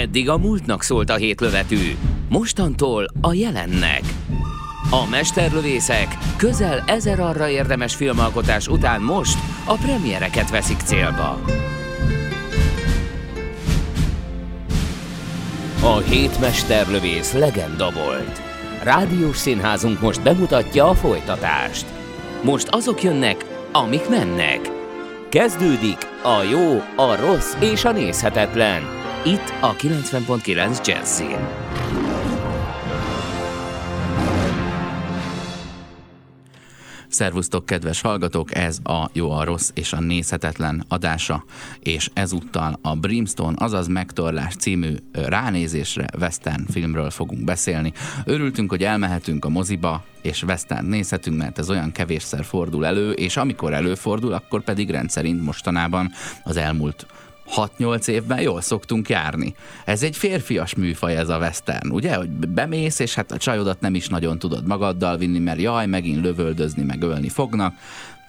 Eddig a múltnak szólt a hétlövetű, mostantól a jelennek. A mesterlövészek közel ezer arra érdemes filmalkotás után most a premiereket veszik célba. A hét mesterlövész legenda volt. Rádiós színházunk most bemutatja a folytatást. Most azok jönnek, amik mennek. Kezdődik a jó, a rossz és a nézhetetlen. Itt a 90.9 Jazzin. Szervusztok, kedves hallgatók! Ez a Jó, a Rossz és a Nézhetetlen adása, és ezúttal a Brimstone, azaz Megtorlás című ránézésre western filmről fogunk beszélni. Örültünk, hogy elmehetünk a moziba, és western nézhetünk, mert ez olyan kevésszer fordul elő, és amikor előfordul, akkor pedig rendszerint mostanában az elmúlt 6-8 évben jól szoktunk járni. Ez egy férfias műfaj ez a western, ugye? Hogy bemész, és hát a csajodat nem is nagyon tudod magaddal vinni, mert jaj, megint lövöldözni, meg ölni fognak.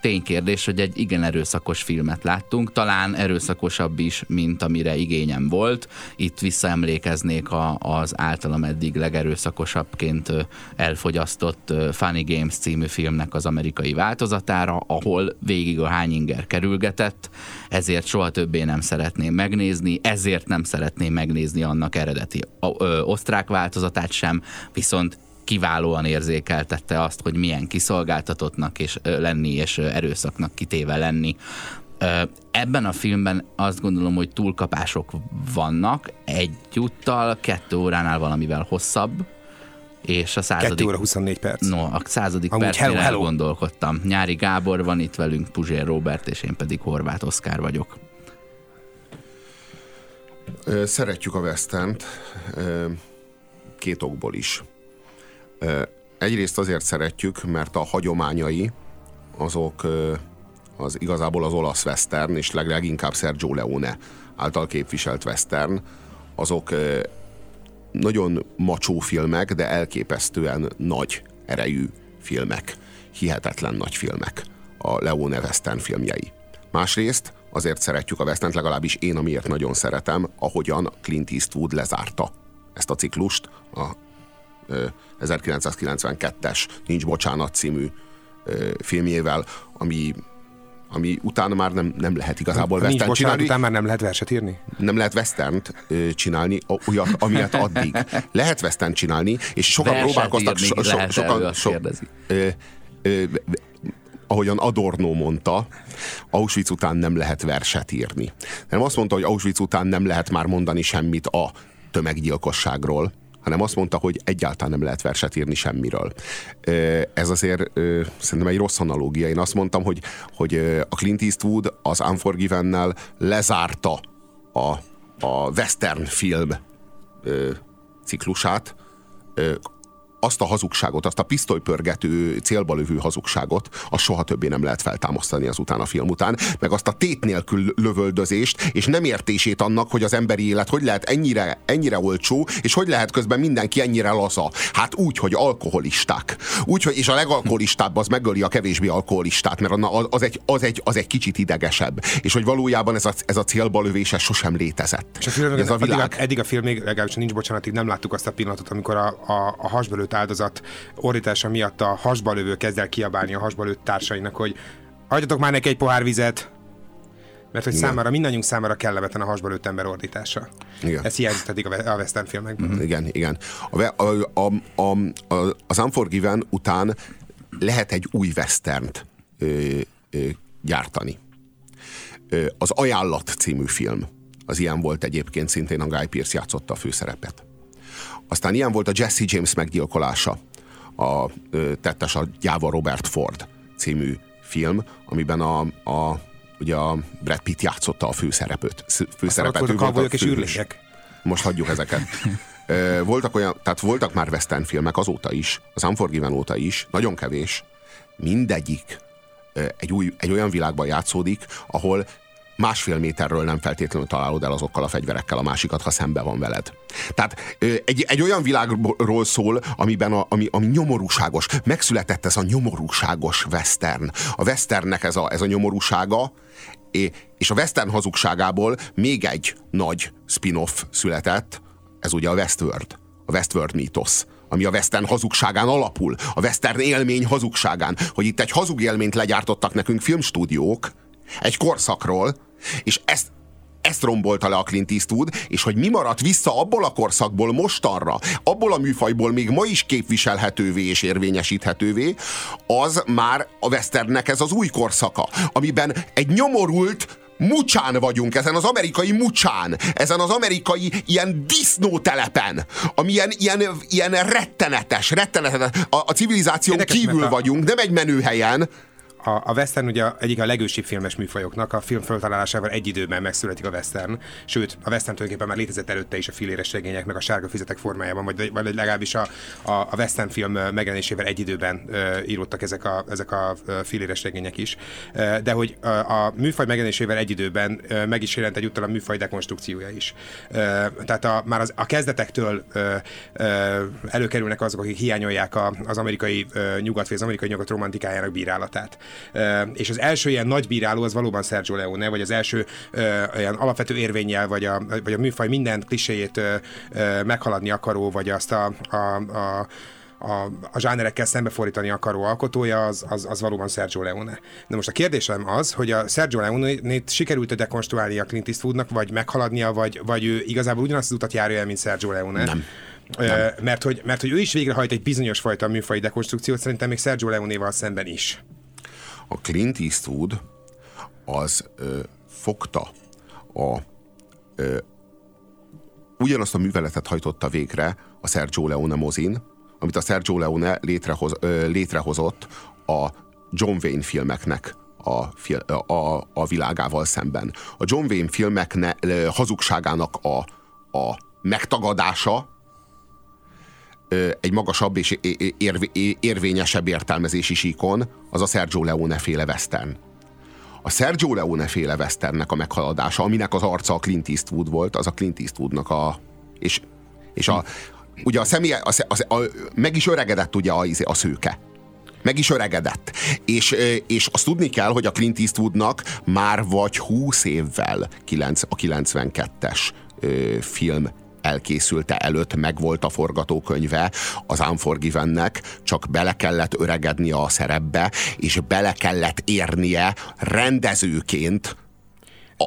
Ténykérdés, hogy egy igen erőszakos filmet láttunk, talán erőszakosabb is, mint amire igényem volt. Itt visszaemlékeznék a, az általam eddig legerőszakosabbként elfogyasztott Funny Games című filmnek az amerikai változatára, ahol végig a hányinger kerülgetett, ezért soha többé nem szeretném megnézni, ezért nem szeretném megnézni annak eredeti ö, osztrák változatát sem, viszont kiválóan érzékeltette azt, hogy milyen kiszolgáltatottnak és lenni, és erőszaknak kitéve lenni. Ebben a filmben azt gondolom, hogy túlkapások vannak, egyúttal kettő óránál valamivel hosszabb, és a századik... 2 óra 24 perc. No, a századik Amúgy percnél hello, hello. elgondolkodtam. Nyári Gábor van itt velünk, Puzsér Robert, és én pedig Horváth Oszkár vagyok. Szeretjük a Westent két okból is. Egyrészt azért szeretjük, mert a hagyományai azok az igazából az olasz western, és leg- leginkább Sergio Leone által képviselt western, azok nagyon macsó filmek, de elképesztően nagy erejű filmek. Hihetetlen nagy filmek a Leone western filmjei. Másrészt azért szeretjük a western legalábbis én, amiért nagyon szeretem, ahogyan Clint Eastwood lezárta ezt a ciklust, a 1992-es Nincs Bocsánat című filmjével, ami ami utána már nem, nem lehet igazából Nincs western csinálni után már nem lehet verset írni? nem lehet westernt csinálni, olyat, amilyet addig. Lehet western csinálni, és sokan Verset próbálkoztak, so, so, sokan, so, kérdezi. ö, ö, ahogyan Adorno mondta, Auschwitz után nem lehet verset írni. Nem azt mondta, hogy Auschwitz után nem lehet már mondani semmit a tömeggyilkosságról, hanem azt mondta, hogy egyáltalán nem lehet verset írni semmiről. Ez azért szerintem egy rossz analógia. Én azt mondtam, hogy, hogy a Clint Eastwood az Unforgiven-nel lezárta a, a western film ciklusát, azt a hazugságot, azt a pisztolypörgető, célba lövő hazugságot, azt soha többé nem lehet feltámasztani azután a film után, meg azt a tét nélkül lövöldözést, és nem értését annak, hogy az emberi élet hogy lehet ennyire, ennyire olcsó, és hogy lehet közben mindenki ennyire laza. Hát úgy, hogy alkoholisták. Úgy, hogy, és a legalkoholistább az megöli a kevésbé alkoholistát, mert az egy, az egy, az egy kicsit idegesebb. És hogy valójában ez a, ez a célba lövés ez sosem létezett. És a film, ez a eddig, világ. eddig a filmig, legalábbis nincs bocsánatig, nem láttuk azt a pillanatot, amikor a, a, a hasba lőtt áldozat ordítása miatt a hasba lövő kezd el kiabálni a hasba lőtt társainak, hogy hagyjatok már neki egy pohár vizet, mert hogy Igen. számára, mindannyiunk számára kellemetlen a hasba lőtt ember ordítása. Igen. Ez hiányzott eddig a, we- a western filmekben. Igen, igen. A, ve- a, a, a, a, az Unforgiven után lehet egy új westernt ö, ö, gyártani. Ö, az Ajánlat című film, az ilyen volt egyébként, szintén a Guy Pearce játszotta a főszerepet. Aztán ilyen volt a Jesse James meggyilkolása, a tettes a Gyáva Robert Ford című film, amiben a, a ugye a Brad Pitt játszotta a Ott főszerepet. volt a kavbolyok és űrlények. Most hagyjuk ezeket. Voltak olyan, tehát voltak már western filmek azóta is, az Unforgiven óta is, nagyon kevés. Mindegyik egy, új, egy olyan világban játszódik, ahol másfél méterről nem feltétlenül találod el azokkal a fegyverekkel a másikat, ha szembe van veled. Tehát egy, egy olyan világról szól, amiben a, ami, ami nyomorúságos. Megszületett ez a nyomorúságos western. A westernnek ez a, ez a nyomorúsága, és a western hazugságából még egy nagy spin-off született, ez ugye a Westworld, a Westworld mítosz ami a western hazugságán alapul, a western élmény hazugságán, hogy itt egy hazug élményt legyártottak nekünk filmstúdiók egy korszakról, és ezt, ezt rombolta le a Clint Eastwood, és hogy mi maradt vissza abból a korszakból mostanra, abból a műfajból még ma is képviselhetővé és érvényesíthetővé, az már a westernnek ez az új korszaka, amiben egy nyomorult, mucsán vagyunk, ezen az amerikai mucsán, ezen az amerikai ilyen disznótelepen, ami ilyen, ilyen, ilyen rettenetes, rettenetes, a, a civilizáción Érdekes, kívül vagyunk, nem egy menőhelyen, a, a western ugye egyik a legősibb filmes műfajoknak, a film föltalálásával egy időben megszületik a western, sőt, a western tulajdonképpen már létezett előtte is a filéres regények, meg a sárga füzetek formájában, vagy, vagy legalábbis a, a, a western film megjelenésével egy időben uh, íródtak ezek a, ezek a filéres regények is. Uh, de hogy a, a műfaj megjelenésével egy időben uh, meg is jelent egyúttal a műfaj dekonstrukciója is. Uh, tehát a, már az, a kezdetektől uh, uh, előkerülnek azok, akik hiányolják a, az amerikai uh, nyugat, vagy az amerikai nyugat romantikájának bírálatát és az első ilyen nagy bíráló az valóban Sergio Leone, vagy az első ilyen alapvető érvényel, vagy a, vagy a műfaj minden kliséjét meghaladni akaró, vagy azt a, a, a a, a zsánerekkel szembefordítani akaró alkotója, az, az, az valóban Sergio Leone. De most a kérdésem az, hogy a Sergio Leone-t sikerült-e dekonstruálni a Clint Eastwoodnak, vagy meghaladnia, vagy, vagy ő igazából ugyanazt az utat járja el, mint Sergio Leone. Nem. Nem. Mert, hogy, mert hogy ő is végrehajt egy bizonyos fajta műfai dekonstrukciót, szerintem még Sergio Leone-val szemben is a Clint Eastwood az ö, fogta a ö, ugyanazt a műveletet hajtotta végre a Sergio Leone mozin, amit a Sergio Leone létrehoz, ö, létrehozott a John Wayne filmeknek a, a, a világával szemben. A John Wayne filmek hazugságának a, a megtagadása egy magasabb és érvényesebb értelmezési síkon, az a Sergio Leone féle western. A Sergio Leone féle westernnek a meghaladása, aminek az arca a Clint Eastwood volt, az a Clint Eastwoodnak a... És, és a, ugye a személy, a, a, a, meg is öregedett ugye a, a szőke. Meg is öregedett. És, és azt tudni kell, hogy a Clint Eastwoodnak már vagy 20 évvel a 92-es film elkészülte előtt megvolt a forgatókönyve az Unforgivennek, csak bele kellett öregednie a szerepbe, és bele kellett érnie rendezőként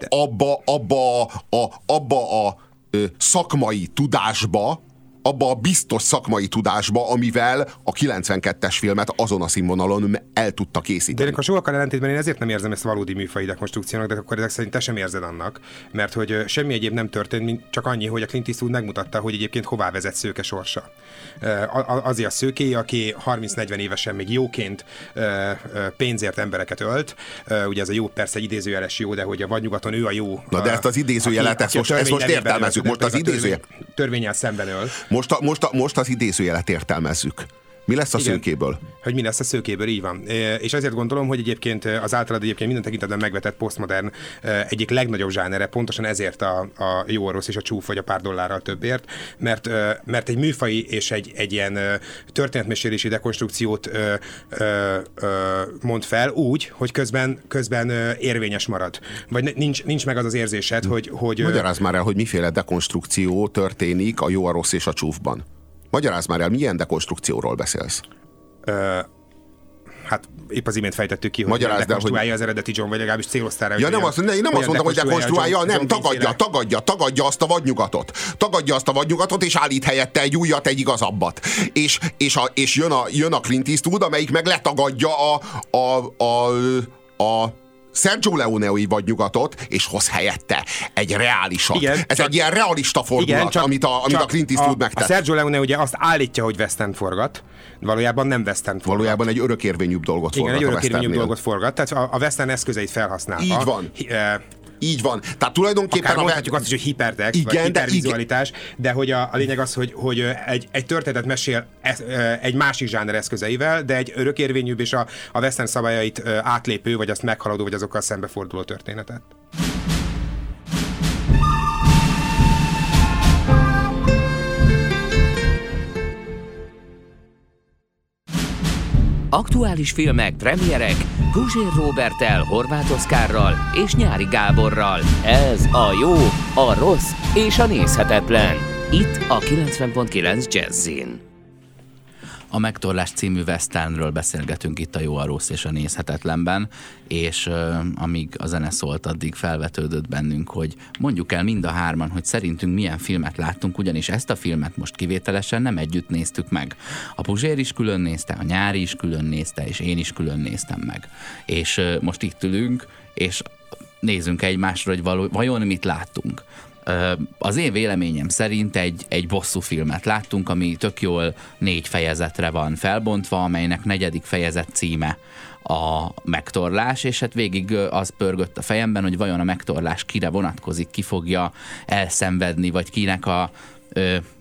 abba, abba, a, abba a szakmai tudásba, abba a biztos szakmai tudásba, amivel a 92-es filmet azon a színvonalon el tudta készíteni. De a sokkal ellentétben én ezért nem érzem ezt valódi műfai dekonstrukciónak, de akkor ezek szerint te sem érzed annak, mert hogy semmi egyéb nem történt, mint csak annyi, hogy a Clint Eastwood megmutatta, hogy egyébként hová vezet szőke sorsa. Azért a szőké, aki 30-40 évesen még jóként pénzért embereket ölt, ugye ez a jó persze idézőjeles jó, de hogy a vadnyugaton ő a jó. Na de ezt az idézőjelet, ezt most, ezt most értelmezzük, most az idézőjel. Törvényel szemben öl. Most, a, most, a, most az idézőjelet értelmezzük. Mi lesz a Igen, szőkéből? Hogy mi lesz a szőkéből, így van. És azért gondolom, hogy egyébként az általad egyébként minden tekintetben megvetett posztmodern egyik legnagyobb zsánere, pontosan ezért a, a jó, a rossz és a csúf, vagy a pár dollárral többért, mert, mert egy műfai és egy, egy ilyen történetmesélési dekonstrukciót mond fel úgy, hogy közben, közben érvényes marad. Vagy nincs, nincs meg az az érzésed, hogy... hogy Magyarázd már el, hogy miféle dekonstrukció történik a jó, a rossz és a csúfban. Magyarázd már el, milyen dekonstrukcióról beszélsz? Ö, hát épp az imént fejtettük ki, hogy Magyarázd dekonstruálja hogy... az eredeti John, vagy legalábbis céloztál Ja, nem, azt, ne, nem azt mondtam, hogy dekonstruálja, John, nem, John tagadja, tagadja, tagadja azt a vadnyugatot. Tagadja azt a vadnyugatot, és állít helyette egy újat, egy igazabbat. És, és, a, és jön, a, jön a Clint Eastwood, amelyik meg letagadja a, a, a, a Sergio Leone-i vagy nyugatot, és hoz helyette egy reálisat. Igen, Ez csak, egy ilyen realista fordulat, igen, csak, amit, a, amit a Clint Eastwood megtett. A Sergio Leone ugye azt állítja, hogy Western forgat, valójában nem Western forgat. Valójában egy örökérvényűbb dolgot forgat Igen, egy örökérvényűbb dolgot forgat, tehát a, a Western eszközeit felhasználva. Így van. Hi, e, így van. Tehát tulajdonképpen... Akár mondhatjuk azt is, hogy hipertext, igen, vagy hipervizualitás, de, de hogy a, a lényeg az, hogy, hogy egy, egy történetet mesél egy másik zsáner eszközeivel, de egy örökérvényűbb és a, a western szabályait átlépő, vagy azt meghaladó, vagy azokkal szembeforduló történetet. Aktuális filmek, premierek, Guzsér Robertel, Horváth Oszkárral és Nyári Gáborral. Ez a jó, a rossz és a nézhetetlen. Itt a 90.9 Jazzin. A Megtorlás című westernről beszélgetünk itt a Jó, a Rossz és a Nézhetetlenben, és uh, amíg a zene szólt, addig felvetődött bennünk, hogy mondjuk el mind a hárman, hogy szerintünk milyen filmet láttunk, ugyanis ezt a filmet most kivételesen nem együtt néztük meg. A Puzsér is külön nézte, a Nyári is külön nézte, és én is külön néztem meg. És uh, most itt ülünk, és nézzünk egymásra, hogy való, vajon mit láttunk az én véleményem szerint egy, egy bosszú filmet láttunk, ami tök jól négy fejezetre van felbontva, amelynek negyedik fejezet címe a megtorlás, és hát végig az pörgött a fejemben, hogy vajon a megtorlás kire vonatkozik, ki fogja elszenvedni, vagy kinek a,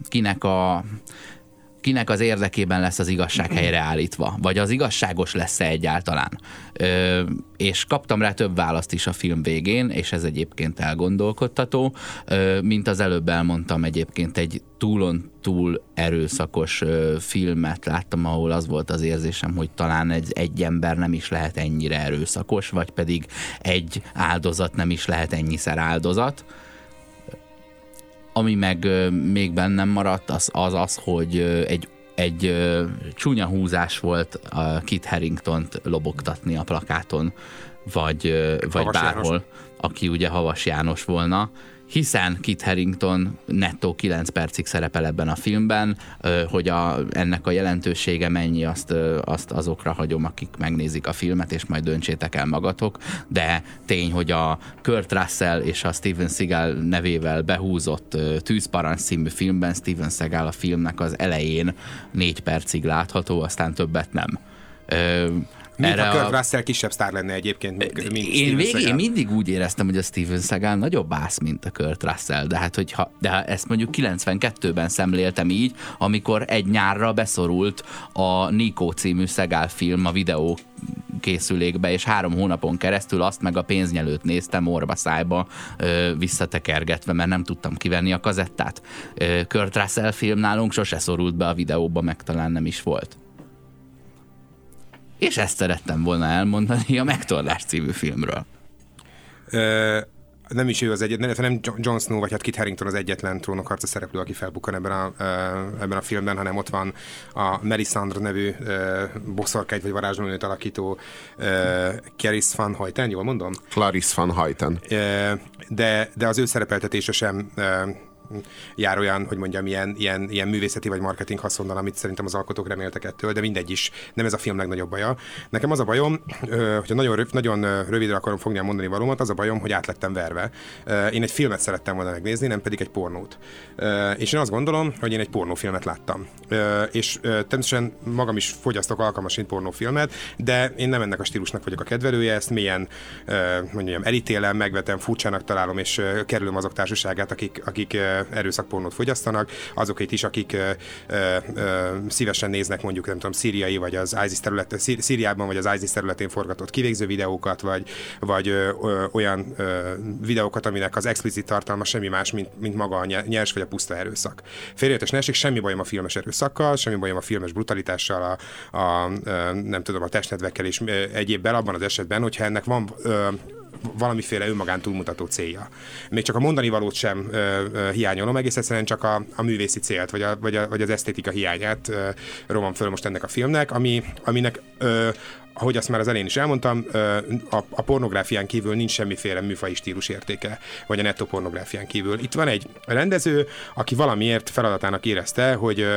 kinek a kinek az érdekében lesz az igazság helyreállítva, vagy az igazságos lesz-e egyáltalán. Ö, és kaptam rá több választ is a film végén, és ez egyébként elgondolkodtató. Ö, mint az előbb elmondtam, egyébként egy túlon túl erőszakos ö, filmet láttam, ahol az volt az érzésem, hogy talán egy, egy ember nem is lehet ennyire erőszakos, vagy pedig egy áldozat nem is lehet ennyiszer áldozat ami meg még bennem maradt, az az, az hogy egy egy csúnya húzás volt a Kit Harrington-t lobogtatni a plakáton, vagy, vagy bárhol, János. aki ugye Havas János volna, hiszen Kit Harrington nettó 9 percig szerepel ebben a filmben, hogy a, ennek a jelentősége mennyi, azt, azt azokra hagyom, akik megnézik a filmet, és majd döntsétek el magatok, de tény, hogy a Kurt Russell és a Steven Seagal nevével behúzott Tűzparancs című filmben Steven Seagal a filmnek az elején 4 percig látható, aztán többet nem. Mint erre a Kurt Russell kisebb sztár lenne egyébként, mint, mint én, végig, én mindig úgy éreztem, hogy a Steven Seagal nagyobb ász, mint a Kurt Russell, de hát hogyha, de ezt mondjuk 92-ben szemléltem így, amikor egy nyárra beszorult a Nico című Seagal film a videó készülékbe, és három hónapon keresztül azt meg a pénznyelőt néztem orba szájba ö, visszatekergetve, mert nem tudtam kivenni a kazettát. Ö, Kurt Russell film nálunk sose szorult be a videóba, meg talán nem is volt. És ezt szerettem volna elmondani a Megtorlás című filmről. Ö, nem is ő az egyetlen, nem Jon Snow, vagy hát Kit Harington az egyetlen trónokharca szereplő, aki felbukkan ebben a, ebben a filmben, hanem ott van a Melisandre nevű boszorkány vagy varázslónőt alakító Caris van Hoyten, jól mondom? Clarice van Hoyten. De, de az ő szerepeltetése sem jár olyan, hogy mondjam, ilyen, ilyen, ilyen művészeti vagy marketing haszonnal, amit szerintem az alkotók reméltek ettől, de mindegy is, nem ez a film legnagyobb baja. Nekem az a bajom, hogyha nagyon, röv, nagyon rövidre akarom fogni a mondani valómat, az a bajom, hogy át lettem verve. Én egy filmet szerettem volna megnézni, nem pedig egy pornót. És én azt gondolom, hogy én egy pornófilmet láttam. És természetesen magam is fogyasztok alkalmasint pornófilmet, de én nem ennek a stílusnak vagyok a kedvelője, ezt mélyen mondjam, elítélem, megvetem, furcsának találom, és kerülöm azok társaságát, akik, akik erőszakpornót fogyasztanak, azokét is, akik ö, ö, szívesen néznek mondjuk, nem tudom, szíriai, vagy az ISIS terület, Szíriában, vagy az ISIS területén forgatott kivégző videókat, vagy, vagy ö, olyan ö, videókat, aminek az explicit tartalma semmi más, mint, mint maga a nyers vagy a puszta erőszak. Félreértés ne esik, semmi bajom a filmes erőszakkal, semmi bajom a filmes brutalitással, a, a, nem tudom, a testnedvekkel és egyébben abban az esetben, hogyha ennek van ö, valamiféle önmagán túlmutató célja. Még csak a mondani valót sem ö, ö, hiányolom, egész egyszerűen csak a, a művészi célt, vagy, a, vagy, a, vagy az esztétika hiányát ö, rovan föl most ennek a filmnek, ami, aminek ö, ahogy azt már az elején is elmondtam, a, a pornográfián kívül nincs semmiféle műfai stílus értéke, vagy a nettó pornográfián kívül. Itt van egy rendező, aki valamiért feladatának érezte, hogy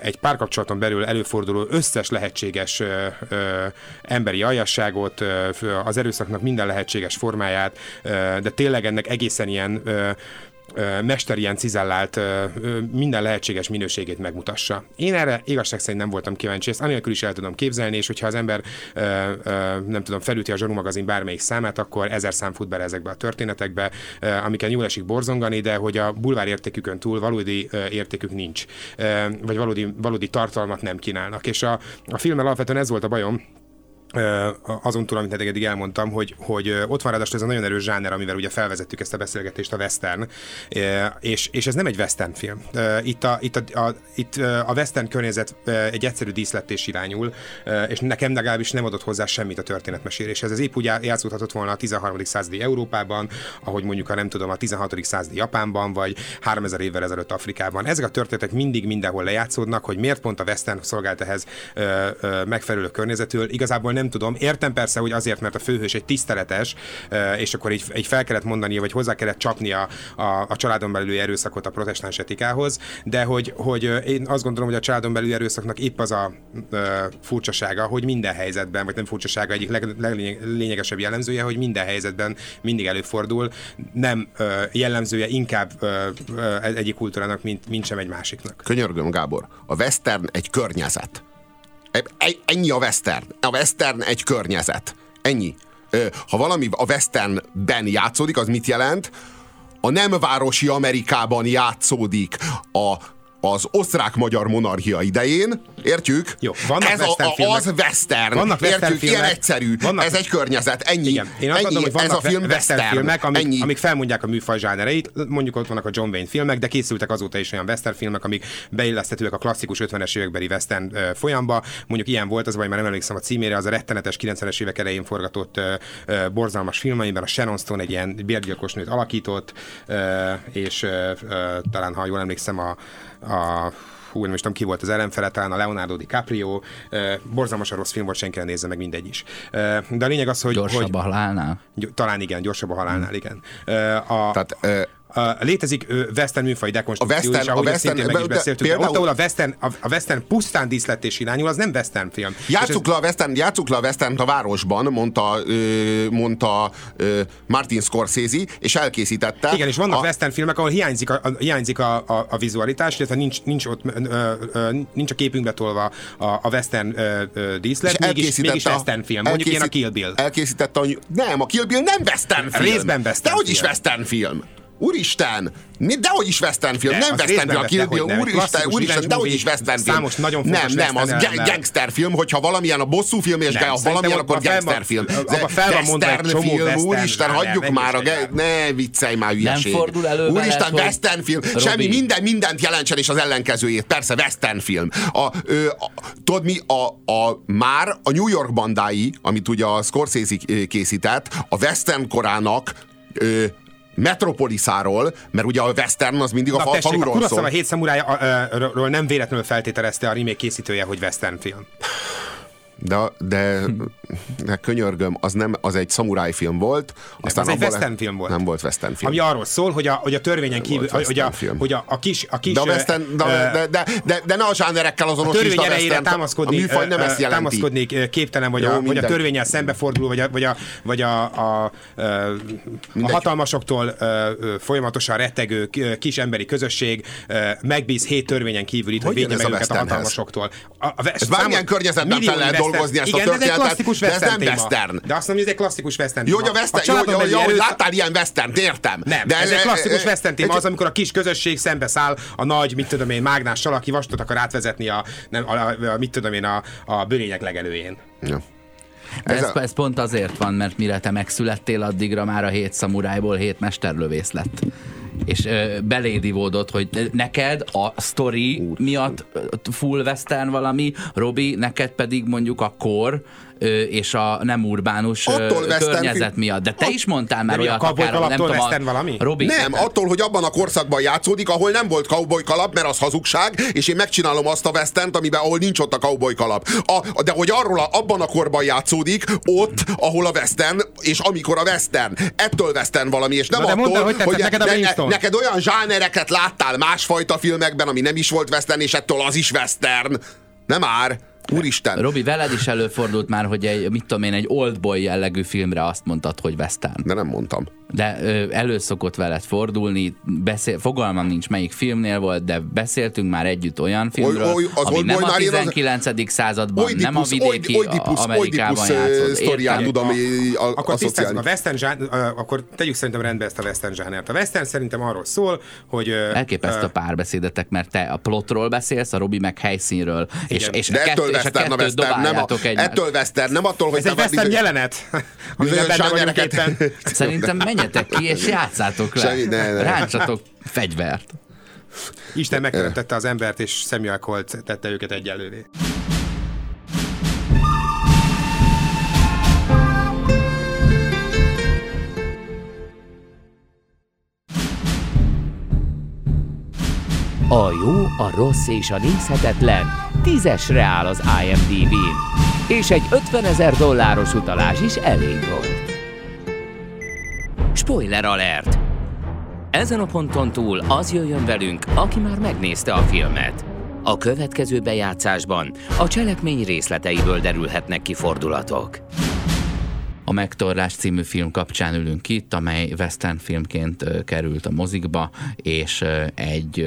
egy párkapcsolaton belül előforduló összes lehetséges emberi aljasságot, az erőszaknak minden lehetséges formáját, de tényleg ennek egészen ilyen mester ilyen cizellált minden lehetséges minőségét megmutassa. Én erre igazság szerint nem voltam kíváncsi, ezt anélkül is el tudom képzelni, és hogyha az ember nem tudom, felüti a Zsarú magazin bármelyik számát, akkor ezer szám fut bele ezekbe a történetekbe, amiken jól esik borzongani, de hogy a bulvár értékükön túl valódi értékük nincs, vagy valódi, valódi tartalmat nem kínálnak. És a, a filmmel alapvetően ez volt a bajom, azon túl, amit eddig elmondtam, hogy, hogy ott van ráadásul ez a nagyon erős zsáner, amivel ugye felvezettük ezt a beszélgetést, a western, és, és ez nem egy western film. Itt a, itt a, a, itt a western környezet egy egyszerű díszletés irányul, és nekem legalábbis nem adott hozzá semmit a történetmeséléshez. Ez épp úgy já- játszódhatott volna a 13. századi Európában, ahogy mondjuk a nem tudom, a 16. századi Japánban, vagy 3000 évvel ezelőtt Afrikában. Ezek a történetek mindig mindenhol lejátszódnak, hogy miért pont a western szolgált ehhez megfelelő környezetül. Igazából nem tudom. Értem persze, hogy azért, mert a főhős egy tiszteletes, ö, és akkor így, így fel kellett mondania, vagy hozzá kellett csapni a, a, a családon belüli erőszakot a protestáns etikához, de hogy, hogy ö, én azt gondolom, hogy a családon belüli erőszaknak épp az a ö, furcsasága, hogy minden helyzetben, vagy nem furcsasága, egyik leg, leglényegesebb jellemzője, hogy minden helyzetben mindig előfordul, nem jellemzője inkább egyik kultúrának, mint, mint sem egy másiknak. Könyörgöm, Gábor, a western egy környezet. Ennyi a western. A western egy környezet. Ennyi. Ha valami a westernben játszódik, az mit jelent? A nem városi Amerikában játszódik a az osztrák-magyar monarchia idején, értjük? Jó, vannak ez a, western a, filmek. az western, Vannak western értjük? Ilyen filmek. egyszerű, Vannak- ez egy környezet, ennyi. Igen, én azt ennyi. gondolom, hogy ez vannak a film western, western, filmek, amik, ennyi. amik felmondják a műfaj zsánereit, mondjuk ott vannak a John Wayne filmek, de készültek azóta is olyan western filmek, amik beilleszthetőek a klasszikus 50-es évekbeli western ö, folyamba. Mondjuk ilyen volt az, vagy már nem emlékszem a címére, az a rettenetes 90-es évek elején forgatott ö, ö, borzalmas film, amiben a Sharon Stone egy ilyen bérgyilkos nőt alakított, ö, és ö, ö, talán, ha jól emlékszem, a, a hú, nem is tudom ki volt az ellenfele, talán a Leonardo DiCaprio, ö, borzalmasan rossz film volt, senki nem nézze meg, mindegy is. Ö, De a lényeg az, hogy... Gyorsabb hogy a halálnál? Gy- Talán igen, gyorsabb a halálnál, igen. Ö, A, Tehát, a, létezik ö, western műfaj dekonstrukció, A western- is, ahogy a ezt szintén western- meg is de beszéltük. de például- Ott, ahol a western, a, a western pusztán díszletés irányul, az nem western film. És Játsszuk le a western, játsszuk le a western a városban, mondta, ö, mondta ö, Martin Scorsese, és elkészítette. Igen, és vannak a, western filmek, ahol hiányzik a, a, hiányzik a, a, a vizualitás, illetve nincs, nincs, ott, ö, ö, nincs a képünkbe tolva a, a western ö, ö, díszlet, mégis, mégis western film. Mondjuk én a Kill Bill. Elkészítette a, nem, a Kill Bill nem western film. Részben western is film. western film. Úristen! Mi- Dehogy is western film, De, nem western film, a Kill Bill, nem. úristen, úristen, dehogy is western film. számos nagyon nem, fontos nem, az ga- gangster film, hogyha valamilyen a bosszú film, és Nem, szerintem valamilyen, akkor gangster film. abban fel van mondva egy Western csomó film, western úristen, hagyjuk nem már a... Ne viccelj már, hülyeség. fordul elő Úristen, western film, semmi, minden, mindent jelentsen, és az ellenkezőjét. Persze, western film. A, ö, a, tudod mi, a, a, már a New York bandái, amit ugye a Scorsese készített, a western korának ö, Metropolisáról, mert ugye a western az mindig a fal, tessék, a faluról Kurosawa szól. hét szamurájáról nem véletlenül feltételezte a remake készítője, hogy western film. De, de, de könyörgöm, az nem, az egy szamuráj film volt. Aztán az egy western film volt. Nem volt western film. Ami arról szól, hogy a, hogy a törvényen kívül, hogy a, hogy a, a kis, a kis de, a western, de, de, de, de, de, ne a zsánerekkel a azonosítsd törvény a erejére western támaszkodni, A műfaj nem ezt jelenti. támaszkodni képtelen, vagy, Jó, a, vagy a törvényel szembeforduló, vagy a, vagy a, vagy a, a, a, a hatalmasoktól folyamatosan rettegő kis emberi közösség megbíz hét törvényen kívül itt, hogy Hogy védje meg a őket a hatalmasoktól. A, a, Ez bármilyen környezetben fel lehet dolgozni ezt a Igen, de ez egy történetet, klasszikus de ez nem téma. western. De azt mondom, hogy ez egy klasszikus western Jó, hogy a western, jó, jó, jó, erőszak- láttál ilyen western, értem. nem, de ez egy klasszikus e- western téma, egy- az, amikor a kis közösség szembeszáll a nagy, mit tudom én, mágnással, aki vastot akar átvezetni a, nem, a, a, a mit tudom én, a, a bőrények legelőjén. Ja. De Ez ez, a- ez pont azért van, mert mire te megszülettél, addigra már a hét szamurájból hét mesterlövész lett. És ö, beléd ivódott, hogy neked a story miatt ö, full western valami, Robi, neked pedig mondjuk a kor és a nem urbánus Attól western környezet film- miatt. De te is mondtál már olyat, akár, nem tudom, a- western valami? Robi, Nem, attól, hogy abban a korszakban játszódik, ahol nem volt cowboy kalap, mert az hazugság, és én megcsinálom azt a westernt, amiben, ahol nincs ott a cowboy kalap. A, de hogy arról a, abban a korban játszódik, ott, ahol a western, és amikor a western. Ettől western valami, és nem Na de attól, mondd el, hogy tetszett neked a Brimstone? neked olyan zsánereket láttál másfajta filmekben, ami nem is volt western, és ettől az is western. Nem már. Úristen. Robi, veled is előfordult már, hogy egy, mit tudom én, egy oldboy jellegű filmre azt mondtad, hogy western. De nem mondtam. De ö, elő szokott veled fordulni, beszél, fogalmam nincs melyik filmnél volt, de beszéltünk már együtt olyan filmről, Oly- oly- az ami nem a Oldboy-nál én az- 19. században, nem a Oidipus, vidéki Oid- Oidipus, Amerikában Oidipus játszott. sztoriát Értem. tudom ö, a- Akkor tisztázzuk a western zsán, akkor tegyük szerintem rendbe ezt a western zsánert. A western szerintem arról szól, hogy... Elképesztő a párbeszédetek, mert te a plotról beszélsz, a Robi meg helyszínről. És, Igen. és, De ettől western, a western, nem a, ettől western, nem attól, hogy Ez egy te western bizonyos- jelenet, amiben benne vagyunk éppen. Szerintem menjetek ki, és játszátok le. Semmi, ne, ne. Ráncsatok fegyvert. Isten megteremtette az embert, és Samuel Colt tette őket egyelővé. A jó, a rossz és a nézhetetlen tízesre áll az IMDb-n, és egy 50 ezer dolláros utalás is elég volt. Spoiler alert! Ezen a ponton túl az jöjjön velünk, aki már megnézte a filmet. A következő bejátszásban a cselekmény részleteiből derülhetnek ki fordulatok. A Megtorlás című film kapcsán ülünk itt, amely western filmként került a mozikba, és egy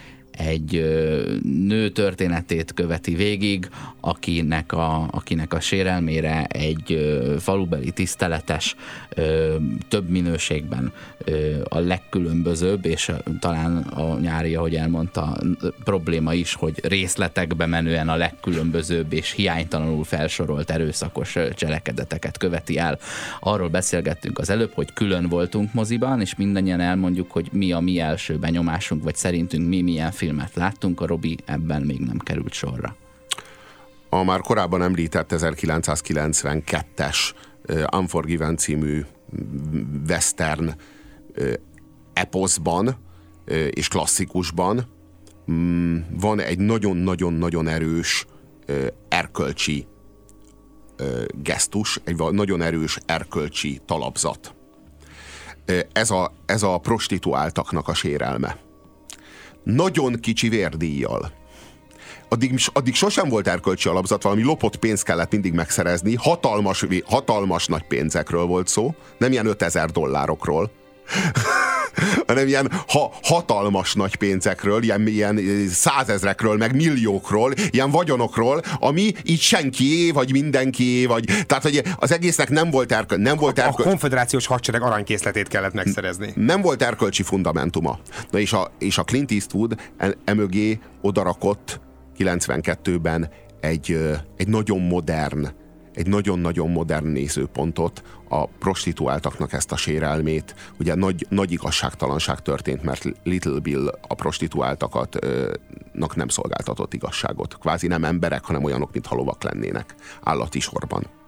egy nő történetét követi végig, akinek a, akinek a sérelmére egy falubeli tiszteletes több minőségben a legkülönbözőbb, és talán a nyári, ahogy elmondta, probléma is, hogy részletekbe menően a legkülönbözőbb és hiánytalanul felsorolt erőszakos cselekedeteket követi el. Arról beszélgettünk az előbb, hogy külön voltunk moziban, és mindannyian elmondjuk, hogy mi a mi első benyomásunk, vagy szerintünk mi milyen filmet láttunk, a Robi ebben még nem került sorra. a már korábban említett 1992-es uh, Unforgiven című western eposzban és klasszikusban mm, van egy nagyon-nagyon-nagyon erős erkölcsi gesztus, egy nagyon erős erkölcsi talapzat. Ez a, ez a prostituáltaknak a sérelme. Nagyon kicsi vérdíjjal. Addig, addig sosem volt erkölcsi alapzat, valami lopott pénzt kellett mindig megszerezni, hatalmas, hatalmas nagy pénzekről volt szó, nem ilyen 5000 dollárokról, hanem ilyen ha, hatalmas nagy pénzekről, ilyen, ilyen eh, százezrekről, meg milliókról, ilyen vagyonokról, ami így senkié, vagy mindenkié, vagy tehát, hogy az egésznek nem volt erköl, nem volt A erköl, konfederációs hadsereg aranykészletét kellett megszerezni. nem volt erkölcsi fundamentuma. Na és a, és a Clint Eastwood e- emögé odarakott 92-ben egy, ö, egy nagyon modern, egy nagyon-nagyon modern nézőpontot, a prostituáltaknak ezt a sérelmét. Ugye nagy, nagy igazságtalanság történt, mert Little Bill a prostituáltakat ö, nak nem szolgáltatott igazságot. Kvázi nem emberek, hanem olyanok, mintha lovak lennének állati sorban.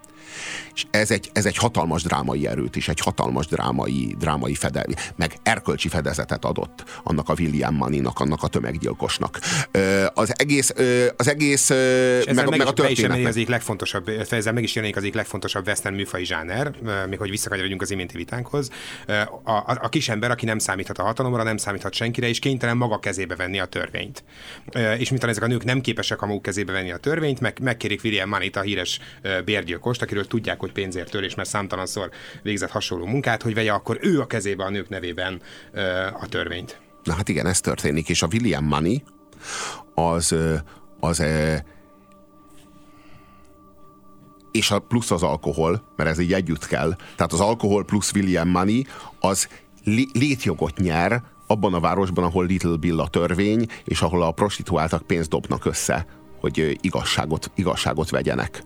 És ez egy, ez egy hatalmas drámai erőt és egy hatalmas drámai, drámai fede, meg erkölcsi fedezetet adott annak a William Maninak, annak a tömeggyilkosnak. Az egész, az egész, meg, meg, meg a is, be is jelenik történet. az egyik legfontosabb, ezzel meg is jelenik az egyik legfontosabb western műfai zsáner, még hogy visszakanyarodjunk az iménti vitánkhoz. A, a, a kis ember, aki nem számíthat a hatalomra, nem számíthat senkire, és kénytelen maga kezébe venni a törvényt. És miután ezek a nők nem képesek a maguk kezébe venni a törvényt, meg, megkérik William Manit, a híres bérgyilkost, akiről tudják, hogy pénzért tör, és már számtalanszor végzett hasonló munkát, hogy vegye akkor ő a kezébe a nők nevében a törvényt. Na hát igen, ez történik, és a William Money az, az és a plusz az alkohol, mert ez így együtt kell. Tehát az alkohol plusz William Money az lé- létjogot nyer abban a városban, ahol Little Bill a törvény, és ahol a prostituáltak pénzt dobnak össze, hogy igazságot, igazságot vegyenek.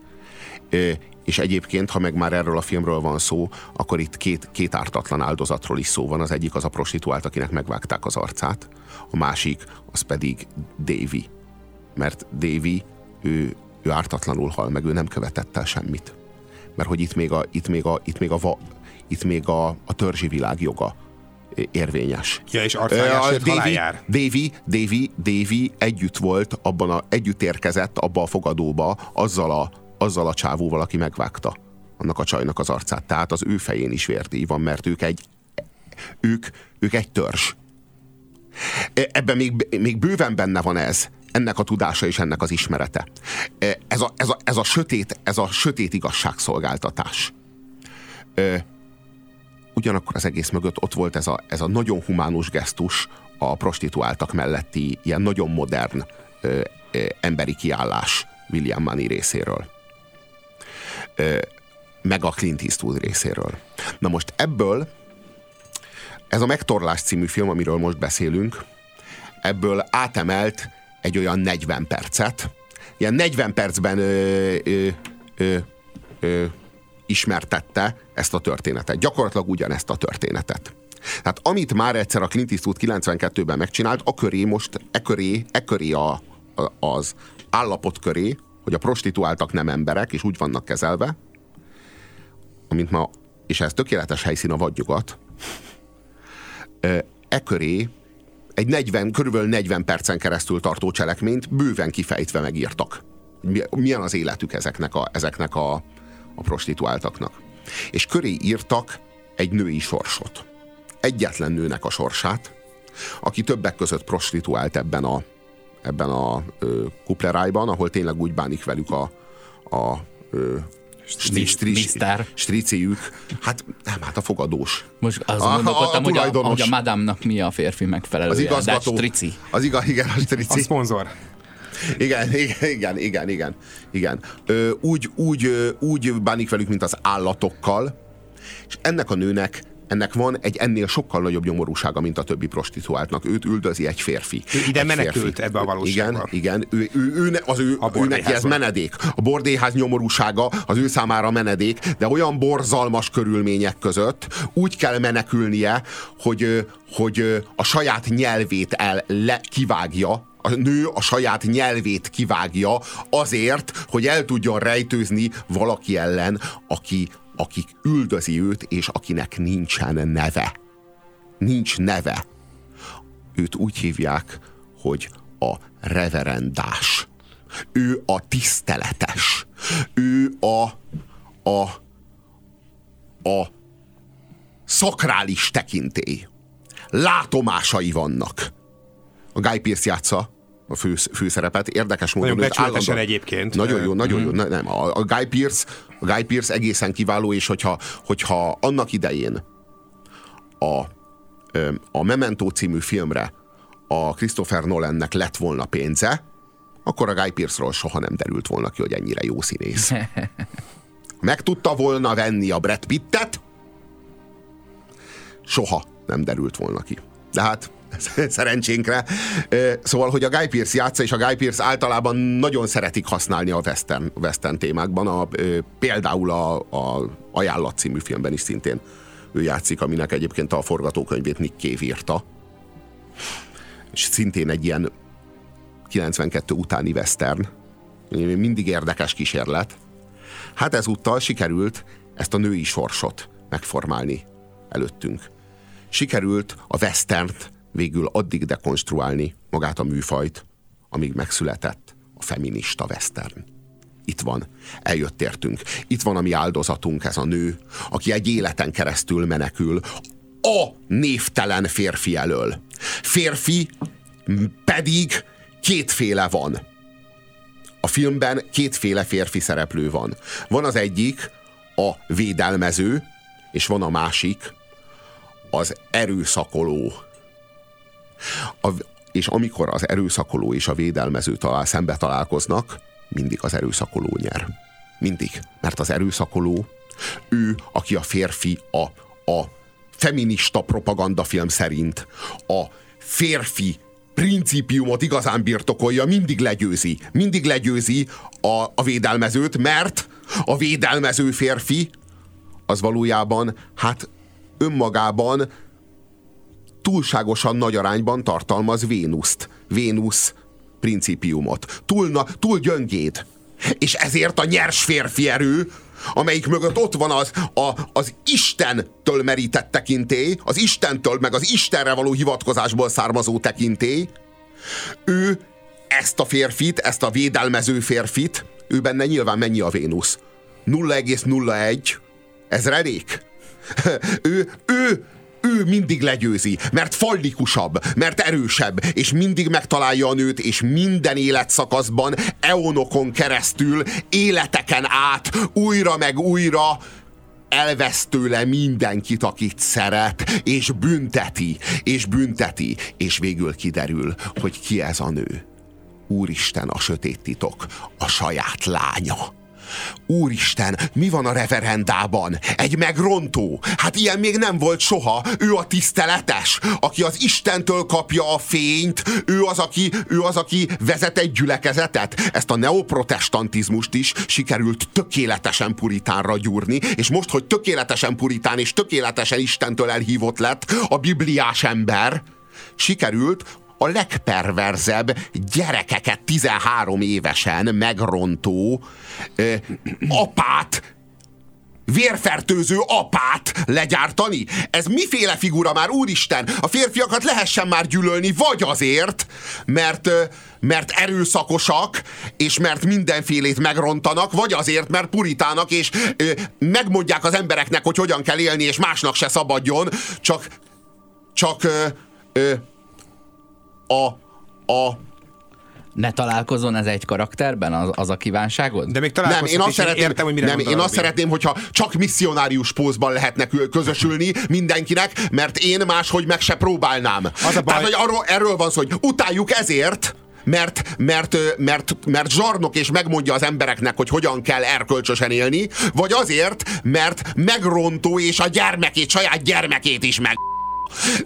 És egyébként, ha meg már erről a filmről van szó, akkor itt két, két ártatlan áldozatról is szó van. Az egyik az a prostituált, akinek megvágták az arcát, a másik az pedig Davy. Mert Davy, ő, ő ártatlanul hal meg, ő nem követett el semmit. Mert hogy itt még a, itt még a, itt még a, va, itt még a, a törzsi világ joga érvényes. Ja, és jár. Davy, Davy, Davy együtt volt, abban a, együtt érkezett abba a fogadóba azzal a, azzal a csávóval, aki megvágta annak a csajnak az arcát. Tehát az ő fején is vérdíj van, mert ők egy, ők, ők egy törzs. E- Ebben még, még bőven benne van ez, ennek a tudása és ennek az ismerete. E, Ez a, ez a, ez a, sötét, ez a sötét igazságszolgáltatás. E, Ugyanakkor az egész mögött ott volt ez a, ez a nagyon humánus gesztus a prostituáltak melletti ilyen nagyon modern ö, ö, emberi kiállás William Money részéről. Meg a Clint Eastwood részéről. Na most ebből ez a Megtorlás című film, amiről most beszélünk, ebből átemelt egy olyan 40 percet, ilyen 40 percben ö, ö, ö, ö, ismertette ezt a történetet. Gyakorlatilag ugyanezt a történetet. Tehát amit már egyszer a Clint Eastwood 92-ben megcsinált, a köré most, e köré, e köré a, a, az állapot köré, hogy a prostituáltak nem emberek, és úgy vannak kezelve, amint ma, és ez tökéletes helyszín a vadnyugat, e köré egy 40, körülbelül 40 percen keresztül tartó cselekményt bőven kifejtve megírtak. Milyen az életük ezeknek a, ezeknek a, a prostituáltaknak. És köré írtak egy női sorsot. Egyetlen nőnek a sorsát, aki többek között prostituált ebben a, ebben a ö, kuplerájban, ahol tényleg úgy bánik velük a, a ö, striciük. Hát nem, hát a fogadós. Most gondolkodtam, a, a, hogy, a, hogy a madámnak mi a férfi megfelelő. Az igazgató. strici. Az igaz, igen, a strici. A szponzor. Igen, igen, igen, igen, igen. igen. Ö, úgy, úgy, úgy bánik velük, mint az állatokkal, és ennek a nőnek ennek van egy ennél sokkal nagyobb nyomorúsága, mint a többi prostituáltnak. Őt üldözi egy férfi. Ő ide egy menekült férfi. ebbe a valóságba. Igen, igen. Ő, ő, ő, az ő, a ő neki ez menedék. A bordéház nyomorúsága az ő számára menedék, de olyan borzalmas körülmények között úgy kell menekülnie, hogy, hogy a saját nyelvét el le, kivágja, a nő a saját nyelvét kivágja azért, hogy el tudjon rejtőzni valaki ellen, aki akik üldözi őt, és akinek nincsen neve. Nincs neve. Őt úgy hívják, hogy a reverendás. Ő a tiszteletes. Ő a, a, a szakrális tekintély. Látomásai vannak. A Guy Pearce játsza a fő, főszerepet. Érdekes módon. Nagyon becsületesen egyébként. Nagyon jó, nagyon jó. Nem, a, a Guy Pearce a Guy Pearce egészen kiváló, és hogyha, hogyha annak idején a, a Memento című filmre a Christopher Nolannek lett volna pénze, akkor a Guy Pearce-ról soha nem derült volna ki, hogy ennyire jó színész. Meg tudta volna venni a Brad Pittet, soha nem derült volna ki. De hát szerencsénkre. Szóval, hogy a Guy Pearce játsza, és a Guy Pearce általában nagyon szeretik használni a western, western témákban. A, például a, a Ajánlat című filmben is szintén ő játszik, aminek egyébként a forgatókönyvét Nick Cave írta. És szintén egy ilyen 92 utáni western. Mindig érdekes kísérlet. Hát ezúttal sikerült ezt a női sorsot megformálni előttünk. Sikerült a westernt végül addig dekonstruálni magát a műfajt, amíg megszületett a feminista western. Itt van, eljött értünk. Itt van a mi áldozatunk, ez a nő, aki egy életen keresztül menekül a névtelen férfi elől. Férfi pedig kétféle van. A filmben kétféle férfi szereplő van. Van az egyik, a védelmező, és van a másik, az erőszakoló a, és amikor az erőszakoló és a védelmező talál, szembe találkoznak, mindig az erőszakoló nyer. Mindig. Mert az erőszakoló, ő, aki a férfi, a, a feminista propagandafilm szerint a férfi principiumot igazán birtokolja, mindig legyőzi. Mindig legyőzi a, a védelmezőt, mert a védelmező férfi az valójában hát önmagában túlságosan nagy arányban tartalmaz Vénuszt. Vénusz principiumot. Túl, na, túl gyöngéd. És ezért a nyers férfi erő, amelyik mögött ott van az, a, az Istentől merített tekintély, az Istentől, meg az Istenre való hivatkozásból származó tekintély, ő ezt a férfit, ezt a védelmező férfit, ő benne nyilván mennyi a Vénusz? 0,01 ezrelék? ő, ő ő mindig legyőzi, mert fallikusabb, mert erősebb, és mindig megtalálja a nőt, és minden életszakaszban, eonokon keresztül, életeken át, újra meg újra elvesz tőle mindenkit, akit szeret, és bünteti, és bünteti, és végül kiderül, hogy ki ez a nő. Úristen, a sötét titok, a saját lánya. Úristen, mi van a reverendában? Egy megrontó. Hát ilyen még nem volt soha. Ő a tiszteletes, aki az Istentől kapja a fényt. Ő az, aki, ő az, aki vezet egy gyülekezetet. Ezt a neoprotestantizmust is sikerült tökéletesen puritánra gyúrni, és most, hogy tökéletesen puritán és tökéletesen Istentől elhívott lett a bibliás ember, sikerült a legperverzebb gyerekeket 13 évesen megrontó ö, apát vérfertőző apát legyártani? Ez miféle figura már, úristen? A férfiakat lehessen már gyűlölni, vagy azért, mert, mert erőszakosak, és mert mindenfélét megrontanak, vagy azért, mert puritának, és ö, megmondják az embereknek, hogy hogyan kell élni, és másnak se szabadjon, csak csak ö, ö, a, a ne találkozon ez egy karakterben, az, az a kívánságod? De még nem, én azt szeretném, értem, hogy mire nem, én azt szeretném, hogyha csak misszionárius pózban lehetne közösülni mindenkinek, mert én máshogy meg se próbálnám. Az a baj... Tehát, hogy arról, erről van szó, hogy utáljuk ezért, mert, mert, mert, mert zsarnok és megmondja az embereknek, hogy hogyan kell erkölcsösen élni, vagy azért, mert megrontó és a gyermekét, saját gyermekét is meg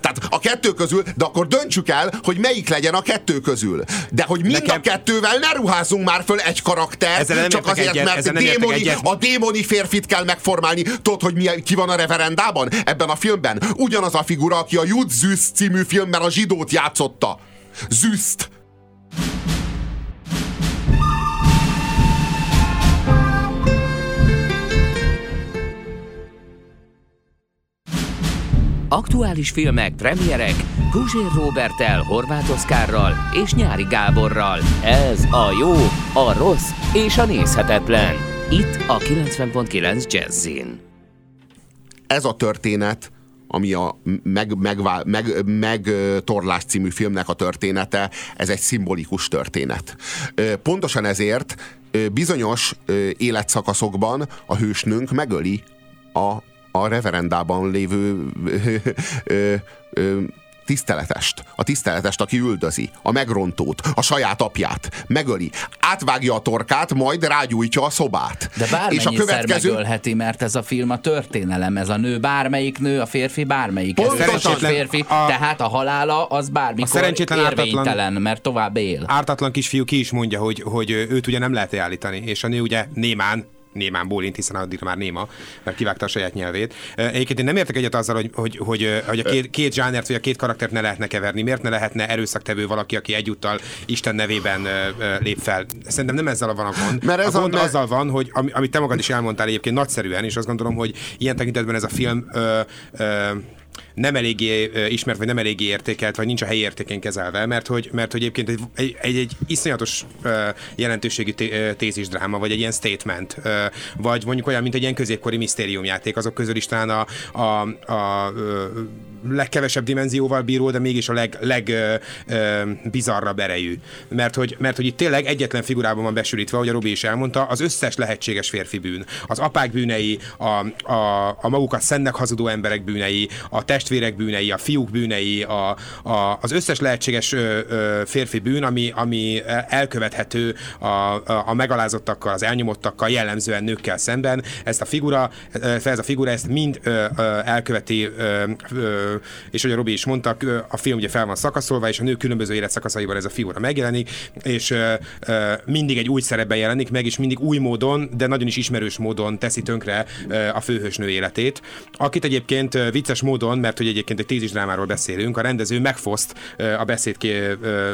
tehát a kettő közül, de akkor döntsük el, hogy melyik legyen a kettő közül. De hogy mind Nekem... a kettővel ne ruházzunk már föl egy karakter, csak azért, egyet, mert démoni, a démoni férfit kell megformálni. Tudod, hogy mi, ki van a reverendában ebben a filmben? Ugyanaz a figura, aki a Jud Züst című filmben a zsidót játszotta. Züst. Aktuális filmek, premierek, Guzsér Robertel, Horváth Oszkárral és Nyári Gáborral. Ez a jó, a rossz és a nézhetetlen. Itt a 90.9 Jazzin. Ez a történet, ami a meg, meg, meg, meg Torlás című filmnek a története, ez egy szimbolikus történet. Pontosan ezért bizonyos életszakaszokban a hősnőnk megöli a a reverendában lévő ö, ö, ö, tiszteletest, a tiszteletest, aki üldözi, a megrontót, a saját apját, megöli, átvágja a torkát, majd rágyújtja a szobát. De és a következő... megölheti, mert ez a film a történelem, ez a nő bármelyik nő, a férfi bármelyik. Pontosan. férfi, a... tehát a halála az bármikor a érvénytelen, ártatlan, mert tovább él. Ártatlan kisfiú ki is mondja, hogy, hogy őt ugye nem lehet állítani, és a nő ugye némán némán bólint, hiszen addigra már néma, mert kivágta a saját nyelvét. Egyébként én nem értek egyet azzal, hogy, hogy, hogy, hogy a két, két zsánert vagy a két karaktert ne lehetne keverni. Miért ne lehetne erőszaktevő valaki, aki egyúttal Isten nevében lép fel? Szerintem nem ezzel van a gond. Mert ez a gond a, azzal van, hogy amit te magad is elmondtál egyébként nagyszerűen, és azt gondolom, hogy ilyen tekintetben ez a film ö, ö, nem eléggé ismert, vagy nem eléggé értékelt, vagy nincs a helyi értékén kezelve, mert hogy, mert hogy egyébként egy, egy, egy, egy iszonyatos jelentőségű tézis dráma, vagy egy ilyen statement, vagy mondjuk olyan, mint egy ilyen középkori misztériumjáték, azok közül is talán a, a, a, a legkevesebb dimenzióval bíró, de mégis a leg, leg ö, ö, bizarrabb erejű. Mert hogy, mert hogy itt tényleg egyetlen figurában van besülítve, ahogy a Robi is elmondta, az összes lehetséges férfi bűn. Az apák bűnei, a, a, a magukat szennek hazudó emberek bűnei, a testvérek bűnei, a fiúk bűnei, a, a, az összes lehetséges ö, ö, férfi bűn, ami, ami elkövethető a, a, a megalázottakkal, az elnyomottakkal, jellemzően nőkkel szemben. Ezt a figura, ez a figura ezt mind ö, ö, elköveti ö, ö, és hogy a Robi is mondta, a film ugye fel van szakaszolva, és a nő különböző életszakaszaiban ez a figura megjelenik, és mindig egy új szerepben jelenik meg, és mindig új módon, de nagyon is ismerős módon teszi tönkre a főhősnő életét. Akit egyébként vicces módon, mert hogy egyébként egy tízis drámáról beszélünk, a rendező megfoszt a beszéd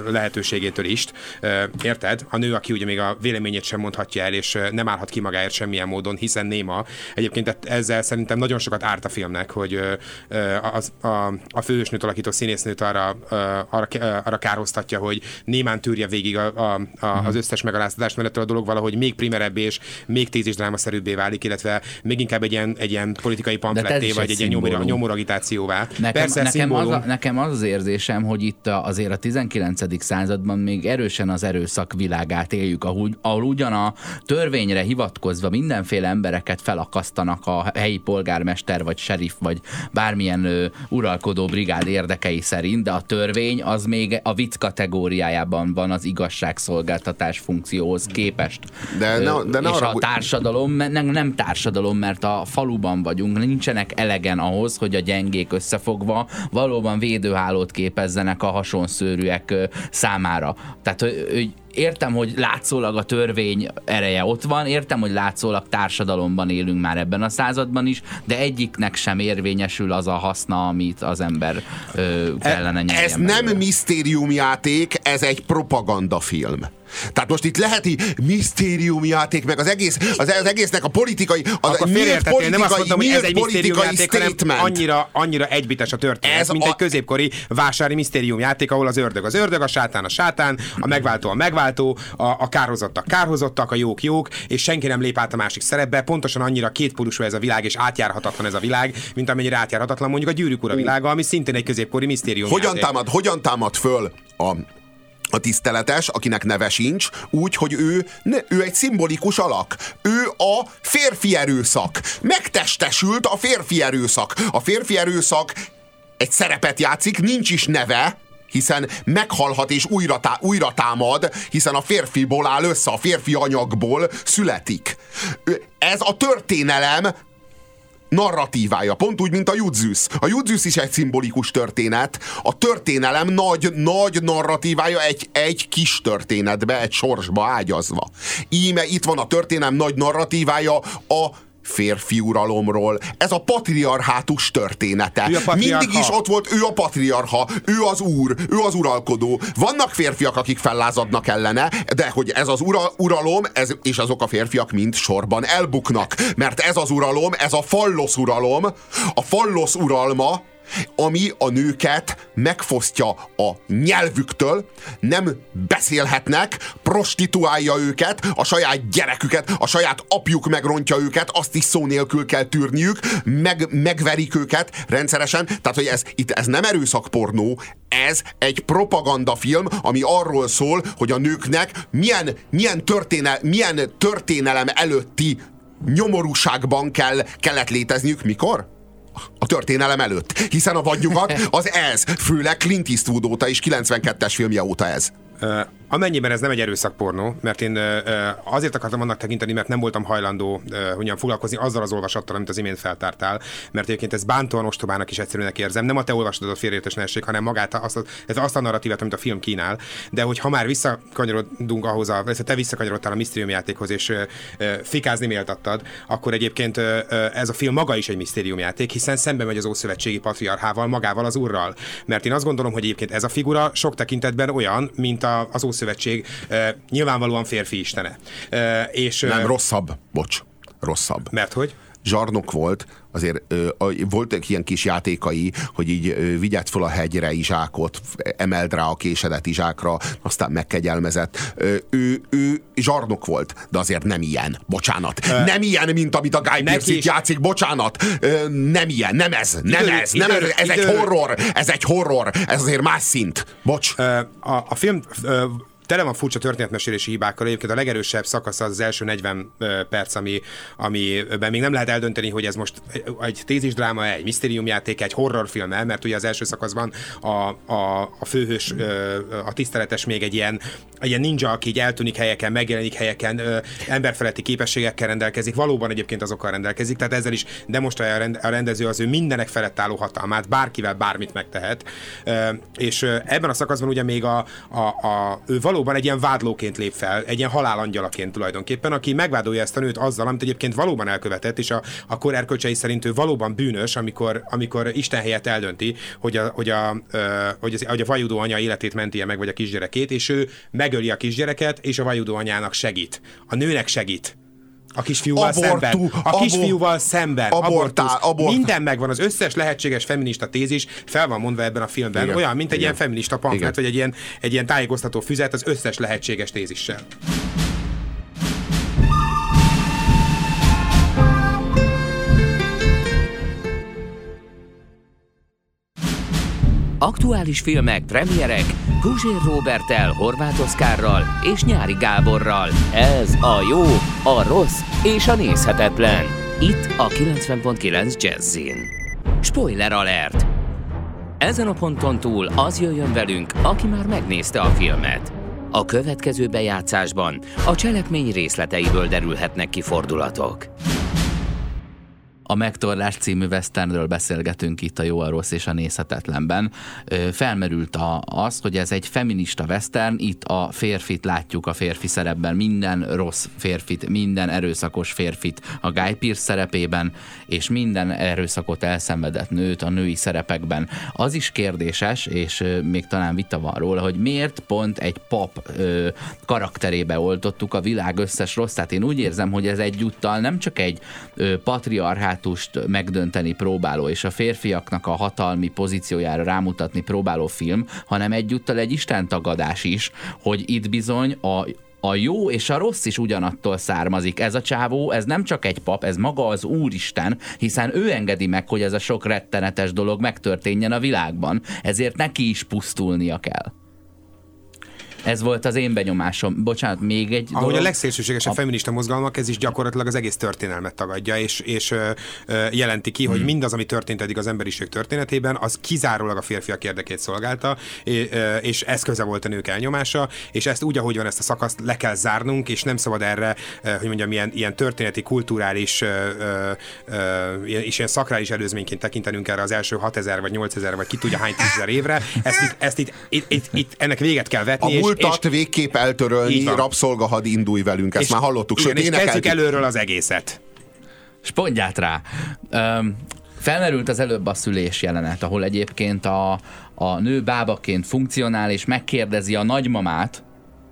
lehetőségétől is. Érted? A nő, aki ugye még a véleményét sem mondhatja el, és nem állhat ki magáért semmilyen módon, hiszen néma. Egyébként ezzel szerintem nagyon sokat árt a filmnek, hogy az, a főhősnőt alakító színésznőt arra, arra, arra károztatja, hogy némán tűrje végig a, a, a, az mhm. összes megaláztatást, mert a dolog valahogy még primerebb és még tízis drámaszerűbbé válik, illetve még inkább egy ilyen, egy ilyen politikai pamfletté, vagy egy, ilyen nyomoragitációvá. Nekem, Persze, nekem, az a, nekem az az érzésem, hogy itt a, azért a 19. században még erősen az erőszak világát éljük, ahol, ahol ugyan a törvényre hivatkozva mindenféle embereket felakasztanak a helyi polgármester, vagy serif, vagy bármilyen uralkodó brigád érdekei szerint, de a törvény az még a vicc kategóriájában van az igazságszolgáltatás funkcióhoz képest. De ne, de ne és arra, a társadalom, nem, nem társadalom, mert a faluban vagyunk, nincsenek elegen ahhoz, hogy a gyengék összefogva valóban védőhálót képezzenek a hasonszőrűek számára. Tehát, hogy értem, hogy látszólag a törvény ereje ott van, értem, hogy látszólag társadalomban élünk már ebben a században is, de egyiknek sem érvényesül az a haszna, amit az ember ö, kellene nyerjen. Ez nem misztériumjáték, ez egy propagandafilm. Tehát most itt lehet így misztériumjáték, meg az, egész, az, az egésznek a politikai, az Akkor nyílt félreértettél, nem azt mondtam, hogy ez egy politikai misztériumjáték, hanem annyira, annyira egybites a történet, Ez mint a- egy középkori vásári misztériumjáték, ahol az ördög az ördög, a sátán a sátán, a megváltó a megváltó, a, a kárhozottak kárhozottak, a jók jók, és senki nem lép át a másik szerepbe, pontosan annyira kétpólusú ez a világ, és átjárhatatlan ez a világ, mint amennyire átjárhatatlan mondjuk a gyűrűk ura világa, ami szintén egy középkori misztériumjáték. Hogyan támad, hogyan támad föl a a tiszteletes, akinek neve sincs, úgy, hogy ő, ne, ő egy szimbolikus alak. Ő a férfi erőszak. Megtestesült a férfi erőszak. A férfi erőszak egy szerepet játszik, nincs is neve, hiszen meghalhat és újra, tá- újra támad, hiszen a férfiból áll össze, a férfi anyagból születik. Ez a történelem narratívája, pont úgy, mint a Judzüsz. A Judzüsz is egy szimbolikus történet. A történelem nagy, nagy narratívája egy, egy kis történetbe, egy sorsba ágyazva. Íme itt van a történelem nagy narratívája a férfi uralomról. Ez a patriarhátus története. A patriarcha. Mindig is ott volt ő a patriarcha, ő az úr, ő az uralkodó. Vannak férfiak, akik fellázadnak ellene, de hogy ez az ura, uralom, ez, és azok a férfiak mind sorban elbuknak. Mert ez az uralom, ez a fallosz uralom, a fallosz uralma, ami a nőket megfosztja a nyelvüktől, nem beszélhetnek, prostituálja őket, a saját gyereküket, a saját apjuk megrontja őket, azt is szó nélkül kell tűrniük, meg, megverik őket rendszeresen, tehát hogy ez, itt ez nem erőszakpornó, ez egy propagandafilm, ami arról szól, hogy a nőknek milyen, milyen, történe, milyen történelem előtti nyomorúságban kell, kellett létezniük. Mikor? A történelem előtt. Hiszen a vadnyugat az ez. Főleg Clint Eastwood óta és 92-es filmje óta ez. Amennyiben ez nem egy erőszakpornó, mert én azért akartam annak tekinteni, mert nem voltam hajlandó hogyan foglalkozni azzal az olvasattal, amit az imént feltártál, mert egyébként ez bántóan ostobának is egyszerűnek érzem. Nem a te olvasatod félreértés ne essék, hanem magát azt, a- ez azt a narratívát, amit a film kínál. De hogy ha már visszakanyarodunk ahhoz, a, te visszakanyarodtál a misztériumjátékhoz, és ö, ö, fikázni méltattad, akkor egyébként ez a film maga is egy misztériumjáték, hiszen szembe megy az Ószövetségi patriarchával, magával az urral. Mert én azt gondolom, hogy egyébként ez a figura sok tekintetben olyan, mint a, az ö, nyilvánvalóan férfi istene. És, Nem, rosszabb. Bocs. Rosszabb. Mert hogy? Zsarnok volt, azért ö, voltak ilyen kis játékai, hogy így ö, vigyált fel a hegyre izsákot, emeld rá a késedet izsákra, aztán megkegyelmezett. Ö, ő, ő zsarnok volt, de azért nem ilyen. Bocsánat. Uh, nem ilyen, mint amit a Guy Pearce itt játszik. Bocsánat. Ö, nem ilyen. Nem ez. Nem Idő- ez. Nem idő- ez. Ez egy idő- horror. Ez egy horror. Ez azért más szint. Bocs. Ö, A, a film ö, tele van furcsa történetmesélési hibákkal. Egyébként a legerősebb szakasz az, az első 40 ö, perc, ami, amiben még nem lehet eldönteni, hogy ez most egy tézisdráma, egy misztériumjáték, egy horrorfilm el, mert ugye az első szakaszban a, a, a főhős, a tiszteletes még egy ilyen, egy ilyen ninja, aki így eltűnik helyeken, megjelenik helyeken, emberfeletti képességekkel rendelkezik, valóban egyébként azokkal rendelkezik, tehát ezzel is demonstrálja a rend- a rendező az ő mindenek felett álló hatalmát, bárkivel bármit megtehet. És ebben a szakaszban ugye még a, a, a, ő valóban egy ilyen vádlóként lép fel, egy ilyen halálangyalaként tulajdonképpen, aki megvádolja ezt a nőt azzal, amit egyébként valóban elkövetett, és a, a kor erkölcsei szerint ő valóban bűnös, amikor, amikor Isten helyett eldönti, hogy a, hogy a, hogy, az, hogy a vajudó anya életét mentie meg, vagy a kisgyerekét, és ő megöli a kisgyereket, és a vajudó anyának segít. A nőnek segít. A kisfiúval Abortu, szemben. A kisfiúval szemben. abortál, abort- Minden megvan, az összes lehetséges feminista tézis fel van mondva ebben a filmben. Igen. Olyan, mint egy Igen. ilyen feminista pamflet, vagy egy ilyen, egy ilyen tájékoztató füzet az összes lehetséges tézissel. Aktuális filmek, premierek, Guzsér Robertel, Horváth Oszkárral és Nyári Gáborral. Ez a jó, a rossz és a nézhetetlen. Itt a 90.9 Jazzin. Spoiler alert! Ezen a ponton túl az jöjjön velünk, aki már megnézte a filmet. A következő bejátszásban a cselekmény részleteiből derülhetnek ki fordulatok. A Megtorlás című westernről beszélgetünk itt a Jó, a Rossz és a Nézhetetlenben. Felmerült a, az, hogy ez egy feminista western, itt a férfit látjuk a férfi szerepben, minden rossz férfit, minden erőszakos férfit a Guy Pearce szerepében, és minden erőszakot elszenvedett nőt a női szerepekben. Az is kérdéses, és még talán vita van róla, hogy miért pont egy pap karakterébe oltottuk a világ összes rosszát. Én úgy érzem, hogy ez egyúttal nem csak egy patriarchát statust megdönteni próbáló, és a férfiaknak a hatalmi pozíciójára rámutatni próbáló film, hanem egyúttal egy istentagadás is, hogy itt bizony a, a jó és a rossz is ugyanattól származik. Ez a csávó, ez nem csak egy pap, ez maga az Úristen, hiszen ő engedi meg, hogy ez a sok rettenetes dolog megtörténjen a világban. Ezért neki is pusztulnia kell. Ez volt az én benyomásom. Bocsánat, még egy Ahogy dolog. a legszélsőségesebb a... feminista mozgalmak, ez is gyakorlatilag az egész történelmet tagadja, és, és ö, ö, jelenti ki, hmm. hogy mindaz, ami történt eddig az emberiség történetében, az kizárólag a férfiak érdekét szolgálta, és eszköze volt a nők elnyomása, és ezt úgy, ahogy van ezt a szakaszt, le kell zárnunk, és nem szabad erre, hogy mondjam, ilyen, ilyen történeti, kulturális és ilyen szakrális előzményként tekintenünk erre az első 6000 vagy 8000 vagy ki tudja hány tízezer évre. Ezt itt, ezt itt, itt, itt, itt ennek véget kell vetni. A múltat és, végképp eltörölni, rabszolgahad indulj velünk, ezt és, már hallottuk. Igen, és kezdjük előről az egészet. Spondját rá. Um, felmerült az előbb a szülés jelenet, ahol egyébként a, a nő bábaként funkcionál, és megkérdezi a nagymamát,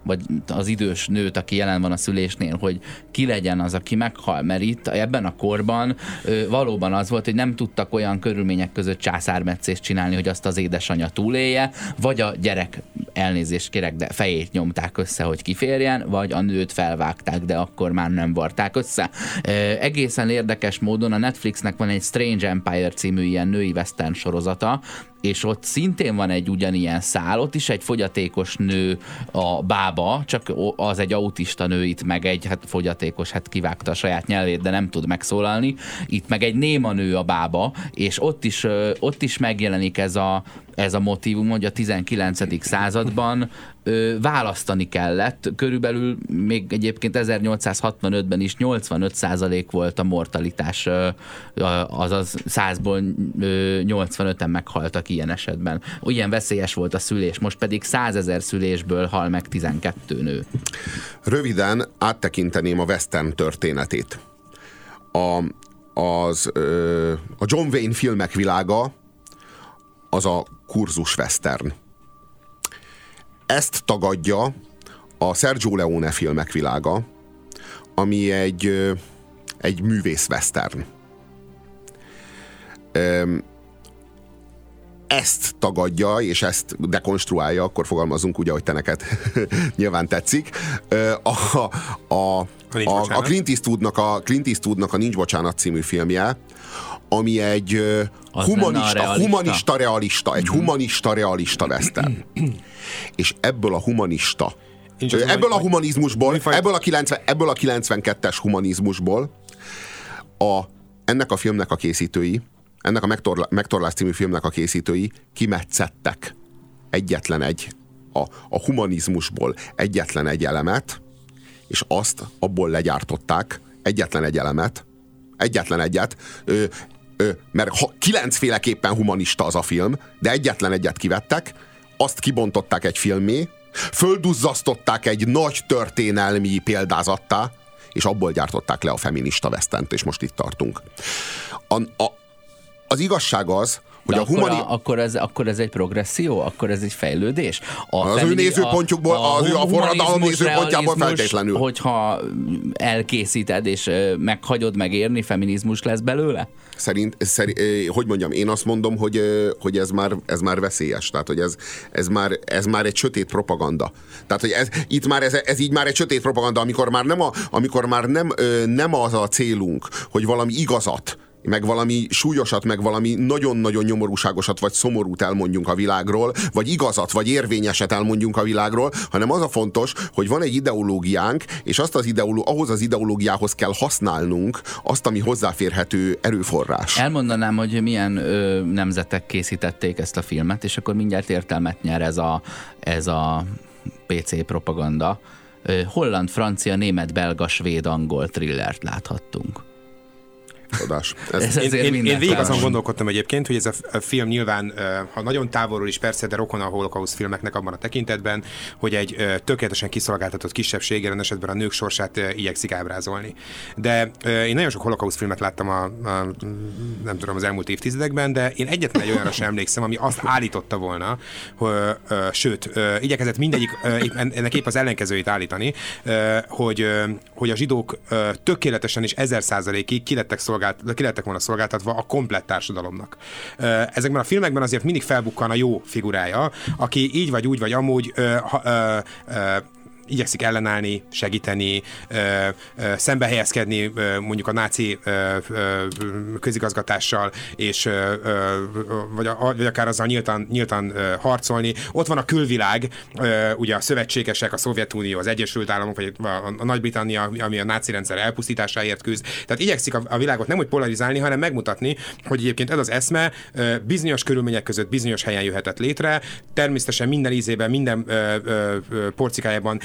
vagy az idős nőt, aki jelen van a szülésnél, hogy ki legyen az, aki meghal, mert itt ebben a korban ö, valóban az volt, hogy nem tudtak olyan körülmények között császármetszést csinálni, hogy azt az édesanyja túlélje, vagy a gyerek elnézést kérek, de fejét nyomták össze, hogy kiférjen, vagy a nőt felvágták, de akkor már nem varták össze. Ö, egészen érdekes módon a Netflixnek van egy Strange Empire című ilyen női western sorozata, és ott szintén van egy ugyanilyen szál, ott is egy fogyatékos nő a bába, csak az egy autista nő, itt meg egy hát fogyatékos, hát kivágta a saját nyelvét, de nem tud megszólalni, itt meg egy néma nő a bába, és ott is, ott is megjelenik ez a, ez a motivum, hogy a 19. században ö, választani kellett. Körülbelül még egyébként 1865-ben is 85% volt a mortalitás, ö, azaz 100-ból 85-en meghaltak ilyen esetben. Ilyen veszélyes volt a szülés, most pedig 100 ezer szülésből hal meg 12 nő. Röviden áttekinteném a western történetét. A, az, ö, a John Wayne filmek világa az a kurzus western. Ezt tagadja a Sergio Leone filmek világa, ami egy, egy művész western. Ezt tagadja, és ezt dekonstruálja, akkor fogalmazunk úgy, ahogy te neked nyilván tetszik. A, a, a, a, a Clint, Eastwoodnak a Clint Eastwoodnak a Nincs Bocsánat című filmje, ami egy humanista, realista. humanista realista, egy humanista realista western. És ebből a humanista ebből a humanizmusból, ebből a, 90, ebből a 92-es humanizmusból a, ennek a filmnek a készítői, ennek a Megtorla, Megtorlás című filmnek a készítői kimetszettek egyetlen egy, a, a humanizmusból egyetlen egy elemet, és azt abból legyártották, egyetlen egy elemet, egyetlen egyet, ö, mert kilencféleképpen humanista az a film, de egyetlen egyet kivettek, azt kibontották egy filmé, földuzzasztották egy nagy történelmi példázattá, és abból gyártották le a feminista vesztent, és most itt tartunk. A, a, az igazság az, hogy De a humani... Akkor, a, akkor, ez, akkor ez egy progresszió? Akkor ez egy fejlődés? A az femini... ő nézőpontjukból, a, a, a forradalom nézőpontjából feltétlenül. Hogyha elkészíted és meghagyod megérni, feminizmus lesz belőle? Szerint, szerint, hogy mondjam, én azt mondom, hogy, hogy ez, már, ez már veszélyes. Tehát, hogy ez, ez, már, ez már egy sötét propaganda. Tehát, hogy ez, itt már ez, ez így már egy sötét propaganda, amikor már nem, a, amikor már nem, nem az a célunk, hogy valami igazat meg valami súlyosat, meg valami nagyon-nagyon nyomorúságosat, vagy szomorút elmondjunk a világról, vagy igazat, vagy érvényeset elmondjunk a világról, hanem az a fontos, hogy van egy ideológiánk, és azt az ideoló, ahhoz az ideológiához kell használnunk azt, ami hozzáférhető erőforrás. Elmondanám, hogy milyen ö, nemzetek készítették ezt a filmet, és akkor mindjárt értelmet nyer ez a, ez a PC propaganda. Holland, francia, német, belga, svéd, angol thrillert láthattunk. Csodás. Ez Én, ezért én, én minden végig azon gondolkodtam egyébként, hogy ez a film nyilván, ha nagyon távolról is persze, de rokon a holokauszt filmeknek abban a tekintetben, hogy egy tökéletesen kiszolgáltatott kisebbség, jelen esetben a nők sorsát igyekszik ábrázolni. De én nagyon sok holokauszt filmet láttam a, a, nem tudom, az elmúlt évtizedekben, de én egyetlen egy olyanra sem emlékszem, ami azt állította volna, hogy, sőt, igyekezett mindegyik, ennek épp az ellenkezőjét állítani, hogy, hogy a zsidók tökéletesen és ezer százalékig ki lettek, szolgált, ki lettek volna szolgáltatva a komplett társadalomnak. Ezekben a filmekben azért mindig felbukkan a jó figurája, aki így vagy úgy vagy amúgy ha, ö, ö, igyekszik ellenállni, segíteni, ö, szembe helyezkedni mondjuk a náci közigazgatással, és vagy, akár azzal nyíltan, nyíltan harcolni. Ott van a külvilág, ugye a szövetségesek, a Szovjetunió, az Egyesült Államok, vagy a, Nagy-Britannia, ami a náci rendszer elpusztításáért küzd. Tehát igyekszik a, a világot nem úgy polarizálni, hanem megmutatni, hogy egyébként ez az eszme bizonyos körülmények között bizonyos helyen jöhetett létre. Természetesen minden ízében, minden porcikájában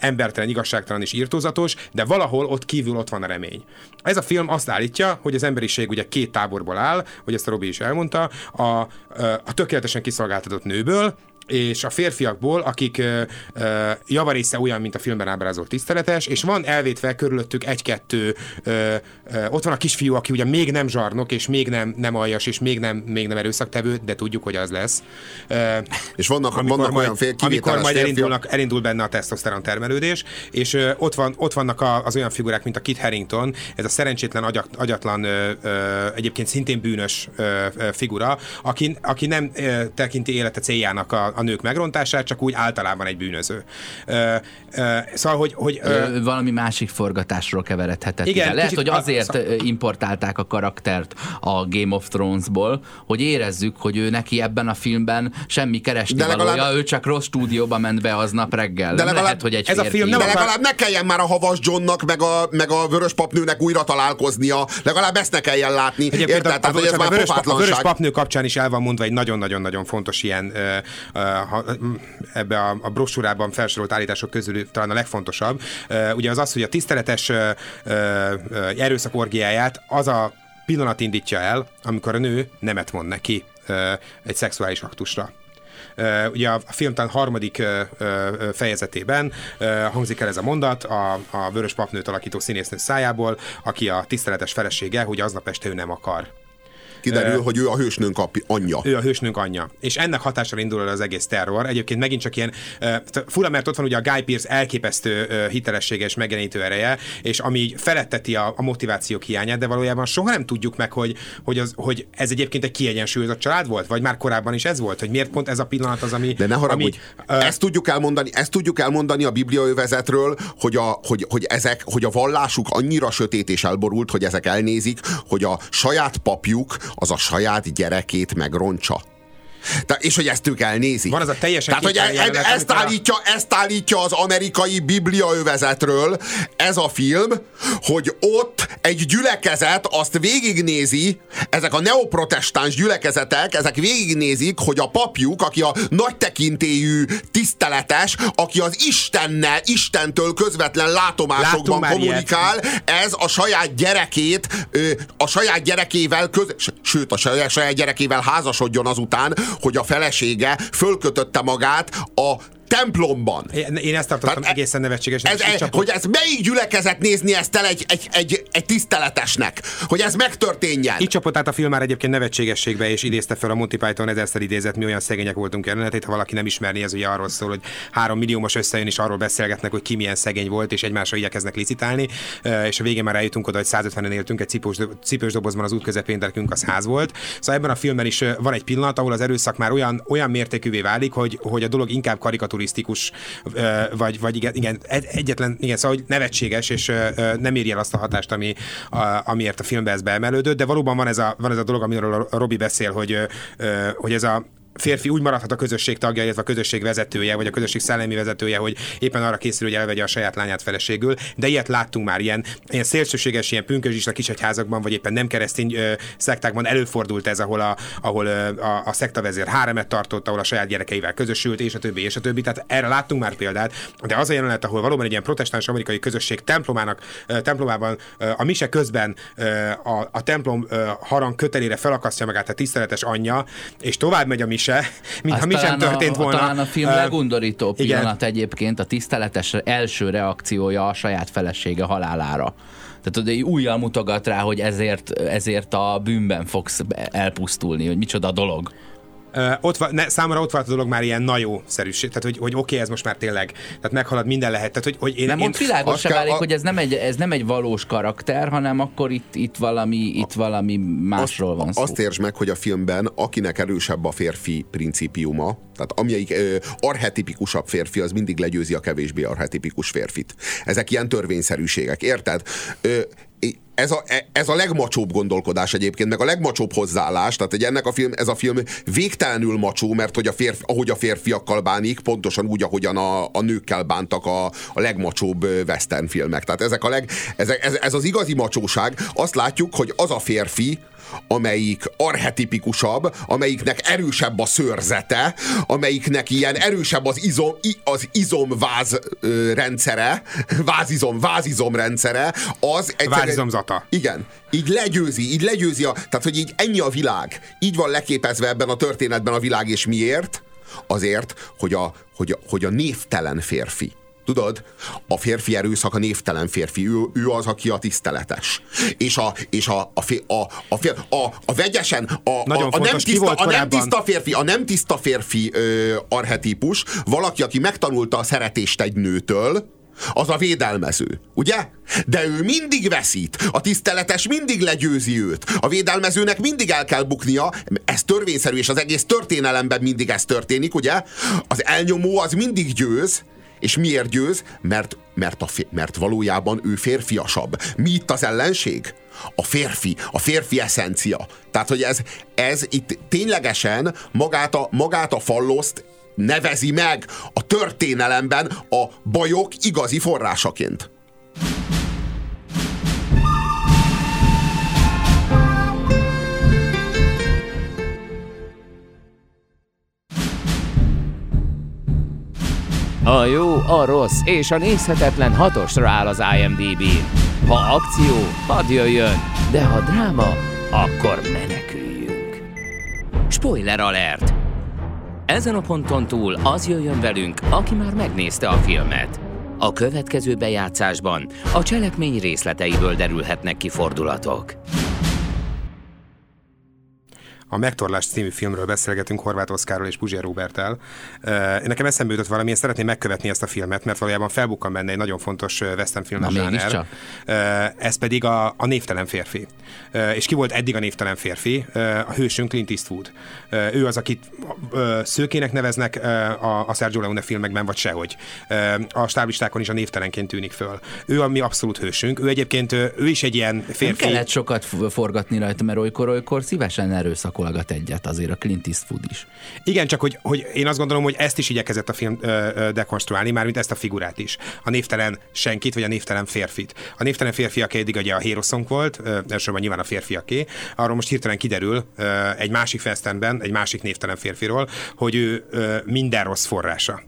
embertelen, igazságtalan és írtózatos, de valahol ott kívül ott van a remény. Ez a film azt állítja, hogy az emberiség ugye két táborból áll, hogy ezt a Robi is elmondta, a, ö, a tökéletesen kiszolgáltatott nőből, és a férfiakból, akik ö, ö, javarésze olyan, mint a filmben ábrázolt tiszteletes, és van elvétve körülöttük egy-kettő, ö, ö, ott van a kisfiú, aki ugye még nem zsarnok, és még nem, nem aljas, és még nem, még nem erőszaktevő, de tudjuk, hogy az lesz. Ö, És vannak, amikor vannak majd, olyan fél, amikor majd elindulnak, elindul benne a tesztoszteron termelődés, és ö, ott, van, ott vannak a, az olyan figurák, mint a Kit Harington, ez a szerencsétlen, agyak, agyatlan, ö, ö, egyébként szintén bűnös ö, ö, figura, aki, aki nem ö, tekinti élete céljának a, a nők megrontását, csak úgy általában egy bűnöző. Ö, ö, szóval, hogy, hogy ö, Ö, valami másik forgatásról keveredhetett. Igen, ide. Lehet, hogy a- azért szak- ö, importálták a karaktert a Game of Thrones-ból, hogy érezzük, hogy ő neki ebben a filmben semmi keresni De legalább- valója, ő csak rossz stúdióba ment be aznap reggel. De legalább lehet, hogy egy ez a film nem de akar- legalább ne kelljen már a Havas Johnnak, meg a, meg a Vörös Papnőnek újra találkoznia. Legalább ezt ne kelljen látni. Egyébként Érted? a, Tehát, hogy ez a, vörös, a vörös papnő kapcsán is el van mondva egy nagyon-nagyon-nagyon fontos ilyen ö, ö, ebbe a, a brosúrában felsorolt állítások közül talán a legfontosabb. Ugye az az, hogy a tiszteletes erőszak orgiáját az a pillanat indítja el, amikor a nő nemet mond neki egy szexuális aktusra. Uh, ugye a film talán harmadik uh, uh, fejezetében hangzik el ez a mondat a, a vörös papnőt alakító színésznő szájából, aki a tiszteletes felesége, hogy aznap este ő nem akar. Kiderül, hogy ő a hősnőnk api, anyja. Ő a hősnőnk anyja. És ennek hatására indul el az egész terror. Egyébként megint csak ilyen uh, fura, mert ott van ugye a Guy Pearce elképesztő uh, hitelessége és megjelenítő ereje, és ami így feletteti a, a motivációk hiányát, de valójában soha nem tudjuk meg, hogy, hogy, az, hogy ez egyébként egy kiegyensúlyozott család volt, vagy már korábban is ez volt, hogy miért pont ez a pillanat az, ami... De ne haragudj, ami, uh, ezt tudjuk elmondani, ezt tudjuk elmondani a bibliaövezetről, hogy, a, hogy, hogy, ezek, hogy a vallásuk annyira sötét és elborult, hogy ezek elnézik, hogy a saját papjuk az a saját gyerekét megrontsa. Te, és hogy ezt ők elnézik. Van az a teljesen Tehát, hogy e, jelenet, ezt, amikor a- állítja, ezt állítja az amerikai bibliaövezetről ez a film, hogy ott egy gyülekezet azt végignézi, ezek a neoprotestáns gyülekezetek, ezek végignézik, hogy a papjuk, aki a nagy tekintélyű tiszteletes, aki az Istennel, Istentől közvetlen látomásokban kommunikál, ez a saját gyerekét, a saját gyerekével, köz, sőt, a saját saját gyerekével házasodjon azután, hogy a felesége fölkötötte magát a templomban. Én én ezt tartottam Tehát e- egészen nevetségesnek. Ez, csapott- hogy ez melyik gyülekezet nézni ezt el egy, egy, egy, egy tiszteletesnek? Hogy ez megtörténjen? Így csapott át a film már egyébként nevetségességbe, és idézte fel a Monty Python ezerszer idézett, mi olyan szegények voltunk jelenetét. Ha valaki nem ismerni, ez ugye arról szól, hogy három milliómos összejön, és arról beszélgetnek, hogy ki milyen szegény volt, és egymásra igyekeznek licitálni. És a végén már eljutunk oda, hogy 150-en éltünk, egy cipős, cipős dobozban az út közepén, de az ház volt. Szóval ebben a filmben is van egy pillanat, ahol az erőszak már olyan, olyan mértékűvé válik, hogy, hogy a dolog inkább karikaturizált futurisztikus, vagy, vagy igen, igen, egyetlen, igen, szóval hogy nevetséges, és nem érje el azt a hatást, ami, amiért a filmbe ez beemelődött, de valóban van ez a, van ez a dolog, amiről a Robi beszél, hogy, hogy ez a férfi úgy maradhat a közösség tagja, illetve a közösség vezetője, vagy a közösség szellemi vezetője, hogy éppen arra készül, hogy elvegye a saját lányát feleségül. De ilyet láttunk már, ilyen, ilyen szélsőséges, ilyen pünkösdista kisegyházakban, vagy éppen nem keresztény ö, szektákban előfordult ez, ahol a, ahol a, a szektavezér háremet tartott, ahol a saját gyerekeivel közösült, és a többi, és a többi. Tehát erre láttunk már példát, de az a jelenet, ahol valóban egy ilyen protestáns amerikai közösség templomának, ö, templomában ö, a mise közben ö, a, a templom ö, harang kötelére felakasztja magát a tiszteletes anyja, és tovább megy a mise, se, mintha mi sem történt a, volna. Talán a film uh, legundorító pillanat egyébként a tiszteletes első reakciója a saját felesége halálára. Tehát egy újjal mutogat rá, hogy ezért, ezért a bűnben fogsz elpusztulni, hogy micsoda dolog. Uh, ott van, ne, számomra ott volt a dolog már ilyen najó szerűség, tehát hogy, hogy oké, okay, ez most már tényleg, tehát meghalad minden lehet. Tehát, hogy, hogy én, nem, én, ott világos se válik, a... hogy ez nem, egy, ez nem egy valós karakter, hanem akkor itt, itt, valami, itt valami másról van szó. Azt értsd meg, hogy a filmben akinek erősebb a férfi principiuma, tehát amelyik ö, arhetipikusabb férfi, az mindig legyőzi a kevésbé arhetipikus férfit. Ezek ilyen törvényszerűségek, érted? Ö, ez a, ez a legmacsóbb gondolkodás egyébként, meg a legmacsóbb hozzáállás, tehát hogy ennek a film, ez a film végtelenül macsó, mert hogy a férfi, ahogy a férfiakkal bánik, pontosan úgy, ahogyan a, a nőkkel bántak a, a legmacsóbb western filmek. Tehát ezek a leg, ez, ez, ez az igazi macsóság. Azt látjuk, hogy az a férfi, amelyik arhetipikusabb, amelyiknek erősebb a szőrzete, amelyiknek ilyen erősebb az izom, az izomváz rendszere, vázizom, vázizom rendszere, az egy Vázizomzata. Igen. Így legyőzi, így legyőzi a, tehát hogy így ennyi a világ. Így van leképezve ebben a történetben a világ, és miért? Azért, hogy a, hogy a, hogy a névtelen férfi Tudod, a férfi erőszak a névtelen férfi, ő, ő az, aki a tiszteletes. És a, és a, a, a, a, a, a, vegyesen, a, a, a, nem tiszta, a nem tiszta férfi, a nem tiszta férfi ö, arhetípus, valaki, aki megtanulta a szeretést egy nőtől, az a védelmező, ugye? De ő mindig veszít, a tiszteletes mindig legyőzi őt, a védelmezőnek mindig el kell buknia, ez törvényszerű, és az egész történelemben mindig ez történik, ugye? Az elnyomó az mindig győz, és miért győz? Mert, mert, a, mert valójában ő férfiasabb. Mi itt az ellenség? A férfi, a férfi eszencia. Tehát, hogy ez, ez itt ténylegesen magát a, magát a falloszt nevezi meg a történelemben a bajok igazi forrásaként. Jó, a rossz és a nézhetetlen hatosra áll az imdb Ha akció, hadd jöjjön, de ha dráma, akkor meneküljünk. Spoiler alert! Ezen a ponton túl az jöjjön velünk, aki már megnézte a filmet. A következő bejátszásban a cselekmény részleteiből derülhetnek ki fordulatok. A Megtorlás című filmről beszélgetünk Horváth Oszkárról és Puzsér Robertel. Nekem eszembe jutott valami, én szeretném megkövetni ezt a filmet, mert valójában felbukkan benne egy nagyon fontos western film zsáner. Ez pedig a, a névtelen férfi. És ki volt eddig a névtelen férfi? A hősünk Clint Eastwood. Ő az, akit szőkének neveznek a, a Sergio Leone filmekben, vagy sehogy. A stáblistákon is a névtelenként tűnik föl. Ő a mi abszolút hősünk. Ő egyébként, ő is egy ilyen férfi. Nem kellett sokat forgatni rajta, mert olykor-olykor szívesen erőszakol pakolgat egyet azért a Clint Eastwood is. Igen, csak hogy, hogy én azt gondolom, hogy ezt is igyekezett a film ö, ö, dekonstruálni, mármint ezt a figurát is. A névtelen senkit, vagy a névtelen férfit. A névtelen férfiak eddig ugye a Hero volt, ö, elsősorban nyilván a férfiaké. Arról most hirtelen kiderül ö, egy másik festenben, egy másik névtelen férfiról, hogy ő ö, minden rossz forrása.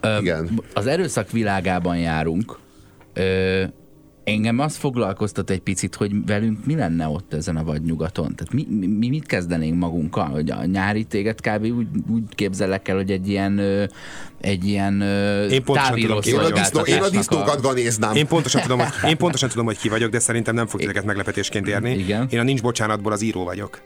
Ö, Igen. Az erőszak világában járunk. Ö, Engem azt foglalkoztat egy picit, hogy velünk mi lenne ott ezen a vadnyugaton. Tehát mi, mi mit kezdenénk magunkkal? Hogy a nyári téget kb. úgy, úgy képzelek el, hogy egy ilyen egy ilyen én pontosan tudom, ki vagyok. Én a disznókat ganéznám. Én pontosan, tudom, hogy, én pontosan tudom, hogy ki vagyok, de szerintem nem fog titeket meglepetésként érni. Igen. Én a Nincs Bocsánatból az író vagyok.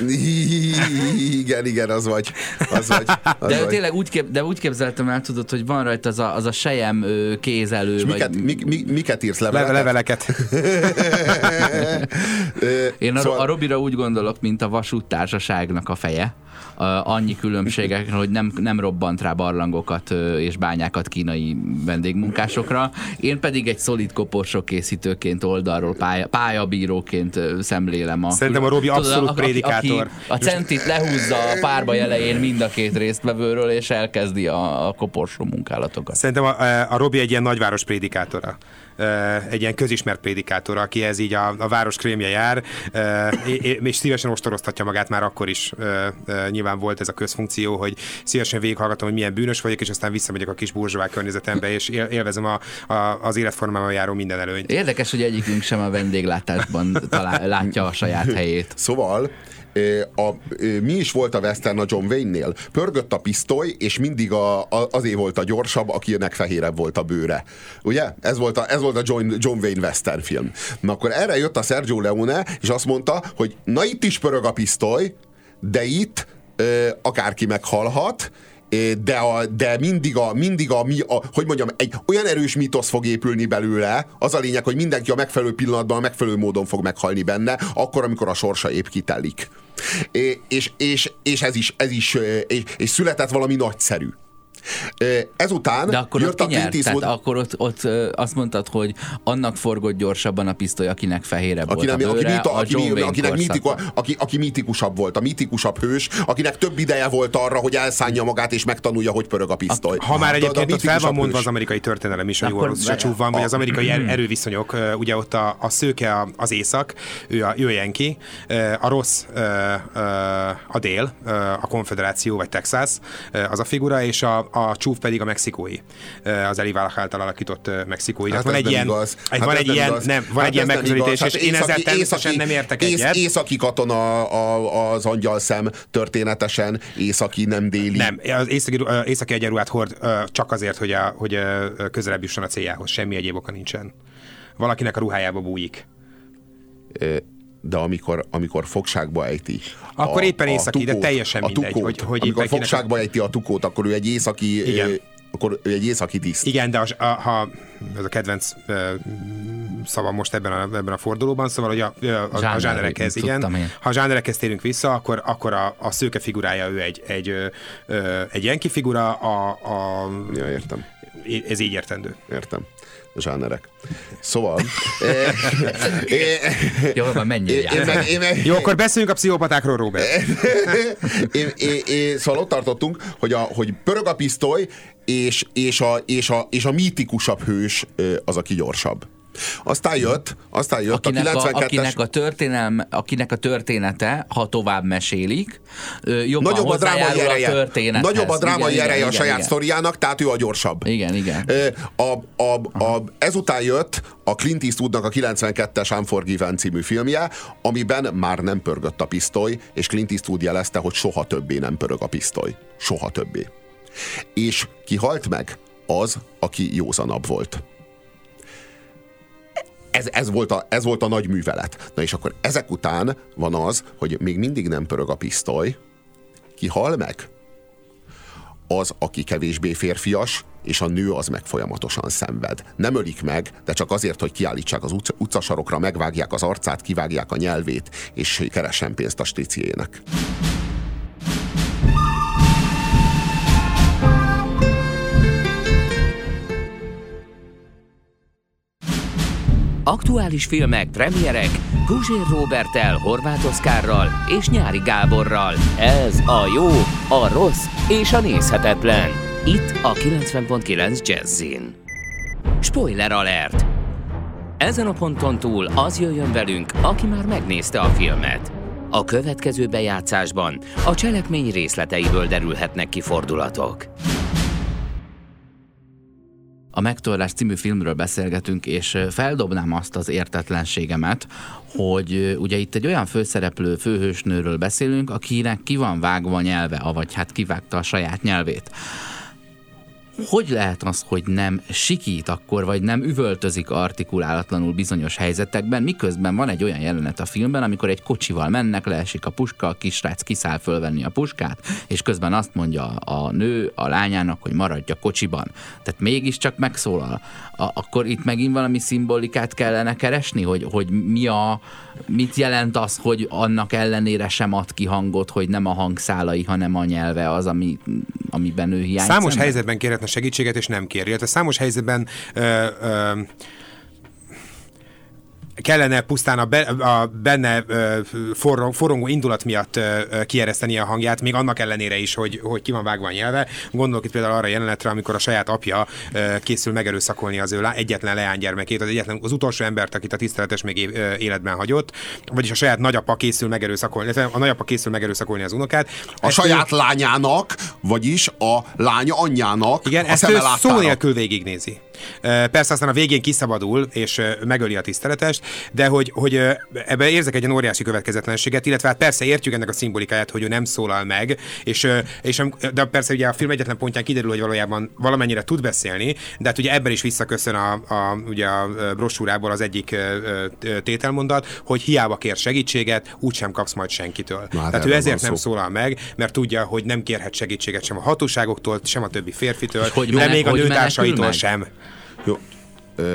Igen, igen, az vagy. Az vagy, az De vagy. tényleg úgy, kép, de úgy képzeltem el, tudod, hogy van rajta az a, az a sejem kézelő. És vagy, miket, mi, mi, miket írsz leveleket? leveleket. Én a, szóval- a Robira úgy gondolok, mint a vasúttársaságnak a feje. Annyi különbségek, hogy nem, nem robbant rá barlangokat és bányákat kínai vendégmunkásokra. Én pedig egy szolid koporsok készítőként oldalról, pálya, pályabíróként szemlélem a... Szerintem a Robi Tudod, abszolút aki- prédikátor. Aki a centit lehúzza a párba elején mind a két résztvevőről, és elkezdi a, a koporsó munkálatokat. Szerintem a, a Robi egy ilyen nagyváros prédikátora. Egy ilyen közismert prédikátor, akihez így a, a város krémje jár, és szívesen ostoroztatja magát már akkor is. Nyilván volt ez a közfunkció, hogy szívesen végighallgatom, hogy milyen bűnös vagyok, és aztán visszamegyek a kis burzsová környezetembe, és él- élvezem a, a, az életformában járó minden előnyt. Érdekes, hogy egyikünk sem a vendéglátásban talál, látja a saját helyét. Szóval a, mi is volt a western a John Wayne-nél? Pörgött a pisztoly, és mindig a, a, azért volt a gyorsabb, akinek fehérebb volt a bőre. Ugye? Ez volt a, ez volt a John, John Wayne western film. Na akkor erre jött a Sergio Leone, és azt mondta, hogy na itt is pörög a pisztoly, de itt ö, akárki meghalhat, de, a, de mindig, a, mindig a, mi, a, hogy mondjam, egy olyan erős mítosz fog épülni belőle, az a lényeg, hogy mindenki a megfelelő pillanatban, a megfelelő módon fog meghalni benne, akkor, amikor a sorsa épp kitelik. És, és, és ez is, ez is és, és született valami nagyszerű. Ezután De akkor jött ott a? Clint Eastwood, akkor ott, ott azt mondtad, hogy annak forgott gyorsabban a pisztoly, akinek fehérebb aki, volt nem, a aki, bőre, mita, a aki, John Wayne akinek korszakban. aki, aki mitikusabb volt, a mitikusabb hős, akinek több ideje volt arra, hogy elszánja magát és megtanulja, hogy pörög a pisztoly. Ha már Tudod, a egyébként ott fel van mondva hős. az amerikai történelem is, hogy Akkor Orvosz várjál. van, vagy az amerikai Hmm. er- erőviszonyok, ugye ott a, a szőke a- az észak, ő a, ő a a rossz a dél, a konfederáció, vagy Texas, az a figura, és a, a csúf pedig a mexikói, az Eli Wallach által alakított mexikói. Hát van egy ilyen, igaz. egy, Hát van egy ilyen, igaz. nem, van Hát egy ilyen megközelítés, igaz. és Hát én ezzel természetesen nem értek ész- egyet. Északi katona a, az angyal szem történetesen, északi nem déli. Nem, az északi, északi egyenruhát hord csak azért, hogy, a, hogy közelebb jusson a céljához. Semmi egyéb oka nincsen. Valakinek a ruhájába bújik. Ö, de amikor, amikor fogságba ejti. Akkor éppen északi, de teljesen a mindegy, tukót, hogy- hogy amikor fogságba ejti a tukót, akkor ő egy északi, Igen. ö, akkor ő egy északi tiszt. Igen, de a, a, ha ez a kedvenc uh, szavam most ebben a, ebben a fordulóban, szóval hogy a, a, a, a Zsáner, zsánerekhez, igen. én. Ha a zsánerekhez térünk vissza, akkor, akkor a, a szőke figurája ő egy, egy, ö, ö, egy Yankee figura, a, a, Ja, értem. ez így értendő. Értem. Zsánerek. Szóval... eh, eh, Jó, van, meg, Jó, akkor beszéljünk a pszichopatákról, Robert. én, én, én, szóval ott tartottunk, hogy, a, hogy pörög a pisztoly, és, és, a, és, a, és a mítikusabb hős ö, az, aki gyorsabb. Aztán jött, aztán jött akinek, a a, 92-es... akinek, a történelme, akinek a története, ha tovább mesélik, jobban Nagyobb a drámai ereje. a történethez. Nagyobb a drámai Igen, ereje igen, a saját igen. sztoriának, tehát ő a gyorsabb. Igen, igen. Ö, A, a, a, ezután jött a Clint Eastwoodnak a 92-es Unforgiven című filmje, amiben már nem pörgött a pisztoly, és Clint Eastwood jelezte, hogy soha többé nem pörög a pisztoly. Soha többé. És ki halt meg? Az, aki józanabb volt. Ez, ez, volt a, ez volt a nagy művelet. Na és akkor ezek után van az, hogy még mindig nem pörög a pisztoly. Ki hal meg? az, aki kevésbé férfias, és a nő az meg folyamatosan szenved. Nem ölik meg, de csak azért, hogy kiállítsák az utca, utcasarokra, megvágják az arcát, kivágják a nyelvét, és keressen pénzt a striciének. Aktuális filmek, premierek, Guzsér Robertel, Horváth Oszkárral és Nyári Gáborral. Ez a jó, a rossz és a nézhetetlen. Itt a 90.9 Jazzin. Spoiler alert! Ezen a ponton túl az jöjjön velünk, aki már megnézte a filmet. A következő bejátszásban a cselekmény részleteiből derülhetnek ki fordulatok. A Megtorlás című filmről beszélgetünk, és feldobnám azt az értetlenségemet, hogy ugye itt egy olyan főszereplő, főhősnőről beszélünk, akinek ki van vágva nyelve, avagy hát kivágta a saját nyelvét. Hogy lehet az, hogy nem sikít akkor, vagy nem üvöltözik artikulálatlanul bizonyos helyzetekben, miközben van egy olyan jelenet a filmben, amikor egy kocsival mennek, leesik a puska, a kisrác kiszáll fölvenni a puskát, és közben azt mondja a nő a lányának, hogy maradj a kocsiban. Tehát mégiscsak megszólal. A, akkor itt megint valami szimbolikát kellene keresni, hogy, hogy mi a, mit jelent az, hogy annak ellenére sem ad ki hangot, hogy nem a hangszálai, hanem a nyelve az, ami, amiben ő hiányzik. Számos szemben? helyzetben kérhetne segítséget, és nem kér. Illetve számos helyzetben ö, ö, kellene pusztán a, be, a benne forrong, forrongó indulat miatt kiereszteni a hangját, még annak ellenére is, hogy, hogy ki van vágva a nyelve. Gondolok itt például arra a jelenetre, amikor a saját apja készül megerőszakolni az ő egyetlen leánygyermekét, az egyetlen az utolsó embert, akit a tiszteletes még életben hagyott, vagyis a saját nagyapa készül megerőszakolni, a nagyapa készül megerőszakolni az unokát. A ezt saját ő... lányának, vagyis a lánya anyjának Igen, a ezt ő szó nélkül végignézi. Persze aztán a végén kiszabadul, és megöli a tiszteletest, de hogy, hogy ebbe érzek egy óriási következetlenséget, illetve hát persze értjük ennek a szimbolikáját, hogy ő nem szólal meg, és, és de persze ugye a film egyetlen pontján kiderül, hogy valójában valamennyire tud beszélni, de hát ugye ebben is visszaköszön a, a, ugye a brosúrából az egyik tételmondat, hogy hiába kér segítséget, úgysem kapsz majd senkitől. Na, hát Tehát ő ezért nem szó. szólal meg, mert tudja, hogy nem kérhet segítséget sem a hatóságoktól, sem a többi férfitől, hogy de menek, még a nőtársaitól sem. Jó,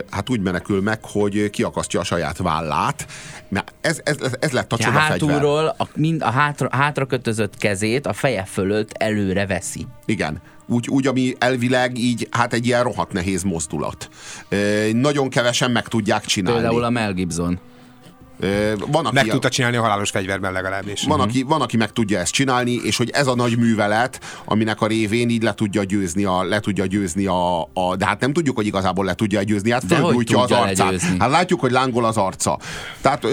hát úgy menekül meg, hogy kiakasztja a saját vállát. Mert ez, ez, ez lett a csoda Hátulról a, mind a hátra, hátra kötözött kezét a feje fölött előre veszi. Igen. Úgy, úgy, ami elvileg így, hát egy ilyen rohadt nehéz mozdulat. nagyon kevesen meg tudják csinálni. Például a Mel Gibson. Van, aki meg tudta csinálni a halálos fegyverben legalábbis. Van, aki, van, aki meg tudja ezt csinálni, és hogy ez a nagy művelet, aminek a révén így le tudja győzni a, le tudja győzni a, a de hát nem tudjuk, hogy igazából le tudja győzni, hát fölgyújtja az arcát. Legyőzni. Hát látjuk, hogy lángol az arca. Tehát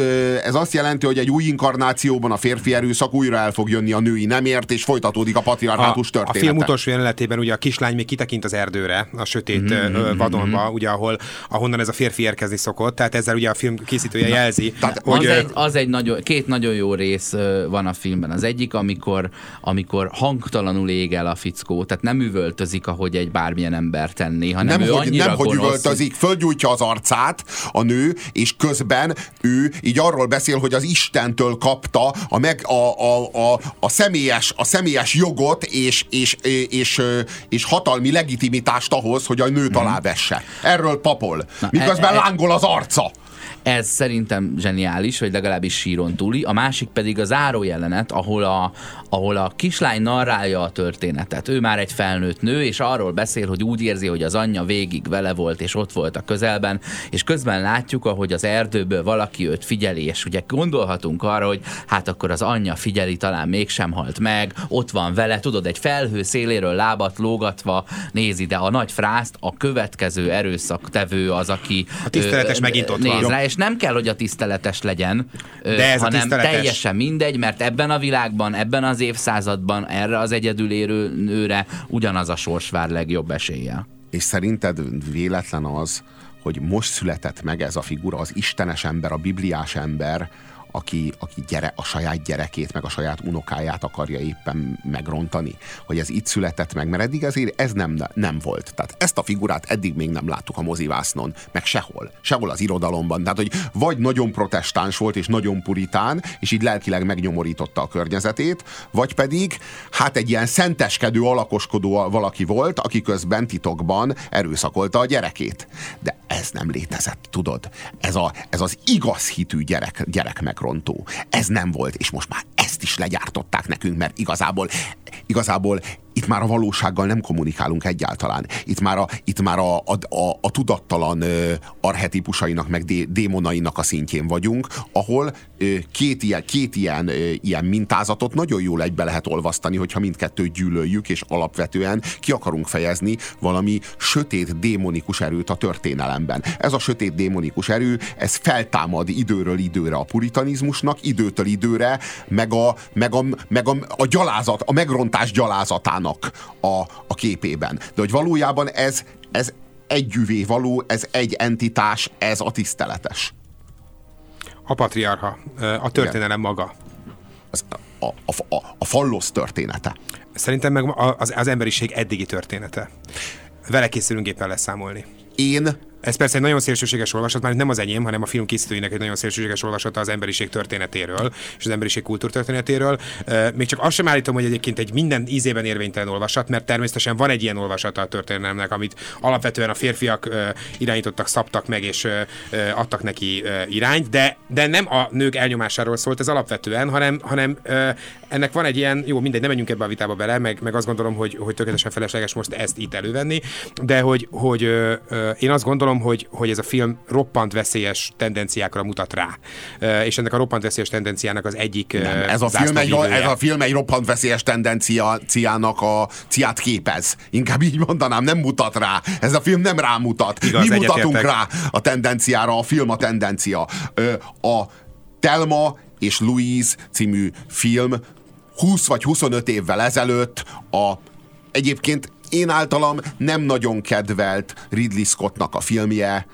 ez azt jelenti, hogy egy új inkarnációban a férfi erőszak újra el fog jönni a női nemért, és folytatódik a patriarhátus története. A film utolsó jelenetében ugye a kislány még kitekint az erdőre, a sötét mm-hmm. vadonba, ugye ahol, ahonnan ez a férfi érkezni szokott, tehát ezzel ugye a film készítője jelzi, tehát Hát, hogy, az, egy, az egy nagyon, két nagyon jó rész van a filmben. Az egyik, amikor, amikor hangtalanul ég el a fickó, tehát nem üvöltözik, ahogy egy bármilyen ember tenné, hanem nem, ő hogy, nem, hogy üvöltözik, fölgyújtja az arcát a nő, és közben ő így arról beszél, hogy az Istentől kapta a, meg, a, a, a, a, személyes, a személyes jogot és, és, és, és, és hatalmi legitimitást ahhoz, hogy a nőt alá vesse. Erről papol. Miközben e, e, lángol az arca. Ez szerintem zseniális, vagy legalábbis síron túli. A másik pedig a záró jelenet, ahol a, ahol a kislány narrálja a történetet. Ő már egy felnőtt nő, és arról beszél, hogy úgy érzi, hogy az anyja végig vele volt, és ott volt a közelben, és közben látjuk, ahogy az erdőből valaki őt figyeli, és ugye gondolhatunk arra, hogy hát akkor az anyja figyeli, talán mégsem halt meg, ott van vele, tudod, egy felhő széléről lábat lógatva nézi, de a nagy frászt a következő erőszaktevő az, aki a tiszteletes ö, megint ott néz van. rá, és nem kell, hogy a tiszteletes legyen, de ez hanem tiszteletes... teljesen mindegy, mert ebben a világban, ebben az évszázadban erre az egyedülérő nőre ugyanaz a sors vár legjobb esélye. És szerinted véletlen az, hogy most született meg ez a figura, az istenes ember, a bibliás ember, aki, aki gyere, a saját gyerekét, meg a saját unokáját akarja éppen megrontani, hogy ez itt született meg, mert eddig ezért ez nem, nem volt. Tehát ezt a figurát eddig még nem láttuk a mozivásznon, meg sehol, sehol az irodalomban. Tehát, hogy vagy nagyon protestáns volt, és nagyon puritán, és így lelkileg megnyomorította a környezetét, vagy pedig hát egy ilyen szenteskedő, alakoskodó valaki volt, aki közben titokban erőszakolta a gyerekét. De ez nem létezett, tudod? Ez, a, ez az igaz hitű gyerek, gyerek meg megrontó. Ez nem volt, és most már ezt is legyártották nekünk, mert igazából, igazából itt már a valósággal nem kommunikálunk egyáltalán. Itt már a, itt már a, a, a, a tudattalan ö, arhetipusainak, meg dé, démonainak a szintjén vagyunk, ahol ö, két ilyen, két ilyen, ö, ilyen mintázatot nagyon jól egybe lehet olvasztani, hogyha mindkettőt gyűlöljük, és alapvetően ki akarunk fejezni valami sötét démonikus erőt a történelemben. Ez a sötét démonikus erő, ez feltámad időről időre a puritanizmusnak, időtől időre, meg a, meg a, meg a, a gyalázat, a megrontás gyalázatának magának a, a képében. De hogy valójában ez, ez együvé való, ez egy entitás, ez a tiszteletes. A patriarha, a történelem Igen. maga. Az, a, a, a, a fallosz története. Szerintem meg az, az emberiség eddigi története. vele készülünk éppen leszámolni. Én Ez persze egy nagyon szélsőséges olvasat, már nem az enyém, hanem a film készítőinek egy nagyon szélsőséges olvasata az emberiség történetéről és az emberiség kultúrtörténetéről. Még csak azt sem állítom, hogy egyébként egy minden ízében érvénytelen olvasat, mert természetesen van egy ilyen olvasata a történelemnek, amit alapvetően a férfiak irányítottak, szabtak meg és adtak neki irányt, de, de nem a nők elnyomásáról szólt ez alapvetően, hanem, hanem ennek van egy ilyen, jó, mindegy, nem menjünk ebbe a vitába bele, meg, meg azt gondolom, hogy, hogy tökéletesen felesleges most ezt itt elővenni, de hogy, hogy én azt gondolom, hogy, hogy ez a film roppant veszélyes tendenciákra mutat rá. És ennek a roppant veszélyes tendenciának az egyik Nem, ez a, film egy, ez a film egy roppant veszélyes tendenciának a ciát képez. Inkább így mondanám, nem mutat rá. Ez a film nem rámutat. Igaz, Mi mutatunk egyetértek. rá a tendenciára, a film a tendencia. A Telma és Louise című film 20 vagy 25 évvel ezelőtt a egyébként én általam nem nagyon kedvelt Ridley Scottnak a filmje,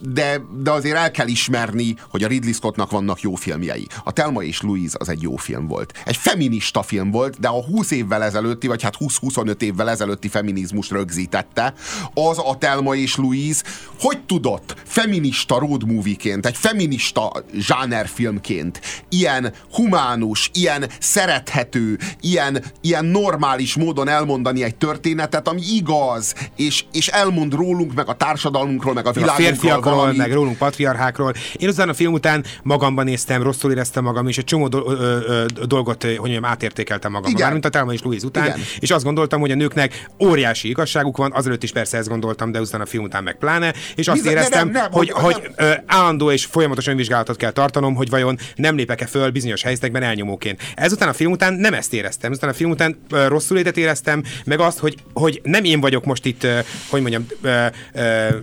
de, de azért el kell ismerni, hogy a Ridley Scottnak vannak jó filmjei. A Telma és Louise az egy jó film volt. Egy feminista film volt, de a 20 évvel ezelőtti, vagy hát 20-25 évvel ezelőtti feminizmus rögzítette. Az a Telma és Louise hogy tudott feminista road movie-ként, egy feminista zsánerfilmként ilyen humánus, ilyen szerethető, ilyen, ilyen normális módon elmondani egy történetet, ami igaz, és, és elmond rólunk, meg a társadalmunkról, meg a világunkról férfiakról, meg rólunk patriarchákról. Én aztán a film után magamban néztem, rosszul éreztem magam, és egy csomó do- ö, ö, dolgot, hogy mondjam, átértékeltem magamban. Mármint a Telma és Louise után. Igen. És azt gondoltam, hogy a nőknek óriási igazságuk van, azelőtt is persze ezt gondoltam, de aztán a film után meg pláne. És azt Bizony, éreztem, nem, nem, hogy, hogy- hogy ö, állandó és folyamatos önvizsgálatot kell tartanom, hogy vajon nem lépek-e föl bizonyos helyzetekben elnyomóként. Ezután a film után nem ezt éreztem. Ezután a film után ö, rosszul létet éreztem, meg azt, hogy, hogy nem én vagyok most itt, ö, hogy mondjam, ö, ö,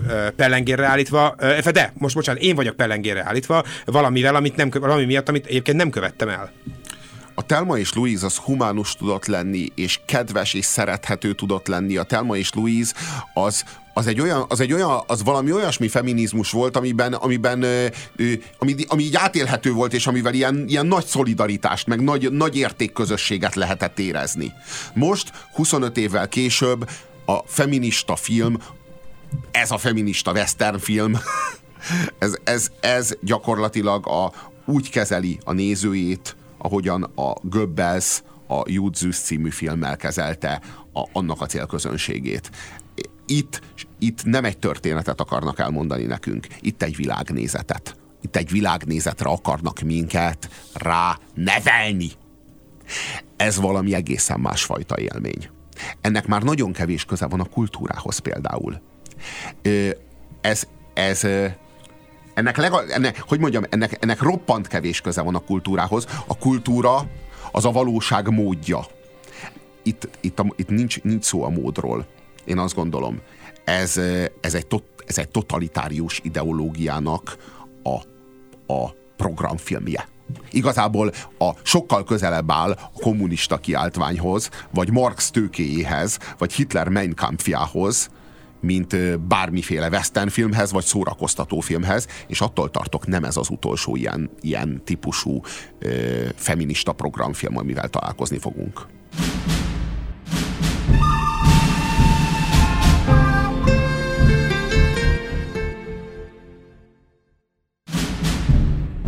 ö, pellengérre állítva, ö, de most bocsánat, én vagyok pellengérre állítva valamivel, amit nem, valami miatt, amit egyébként nem követtem el. A Telma és Louise az humánus tudott lenni, és kedves és szerethető tudott lenni. A Telma és Louise az, az egy olyan, az egy olyan, az valami olyasmi feminizmus volt, amiben, amiben ö, ö, ami, ami így átélhető volt, és amivel ilyen, ilyen nagy szolidaritást, meg nagy, nagy értékközösséget lehetett érezni. Most, 25 évvel később, a feminista film, ez a feminista western film, ez, ez, ez gyakorlatilag a, úgy kezeli a nézőjét, ahogyan a Goebbels a Judzus című filmmel kezelte a, annak a célközönségét. Itt, itt nem egy történetet akarnak elmondani nekünk, itt egy világnézetet. Itt egy világnézetre akarnak minket rá nevelni. Ez valami egészen másfajta élmény. Ennek már nagyon kevés köze van a kultúrához például. Ez, ez, ennek, legal, ennek, hogy mondjam, ennek, ennek roppant kevés köze van a kultúrához. A kultúra az a valóság módja. Itt, itt, a, itt nincs, nincs szó a módról. Én azt gondolom. Ez, ez, egy, tot, ez egy totalitárius ideológiának a, a programfilmje. Igazából a sokkal közelebb áll a kommunista kiáltványhoz, vagy Marx tőkéjéhez, vagy Hitler Mein Kampfjához, mint bármiféle western filmhez, vagy szórakoztató filmhez, és attól tartok, nem ez az utolsó ilyen, ilyen típusú ö, feminista programfilm, amivel találkozni fogunk.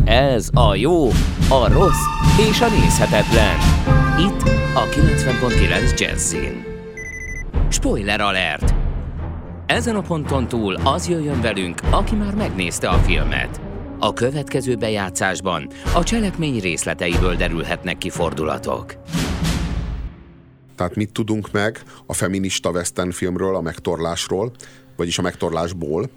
Ez a jó, a rossz és a nézhetetlen. Itt a 90.9 Jazzin. Spoiler alert! Ezen a ponton túl az jöjjön velünk, aki már megnézte a filmet. A következő bejátszásban a cselekmény részleteiből derülhetnek ki fordulatok. Tehát mit tudunk meg a feminista western filmről, a megtorlásról, vagyis a megtorlásból?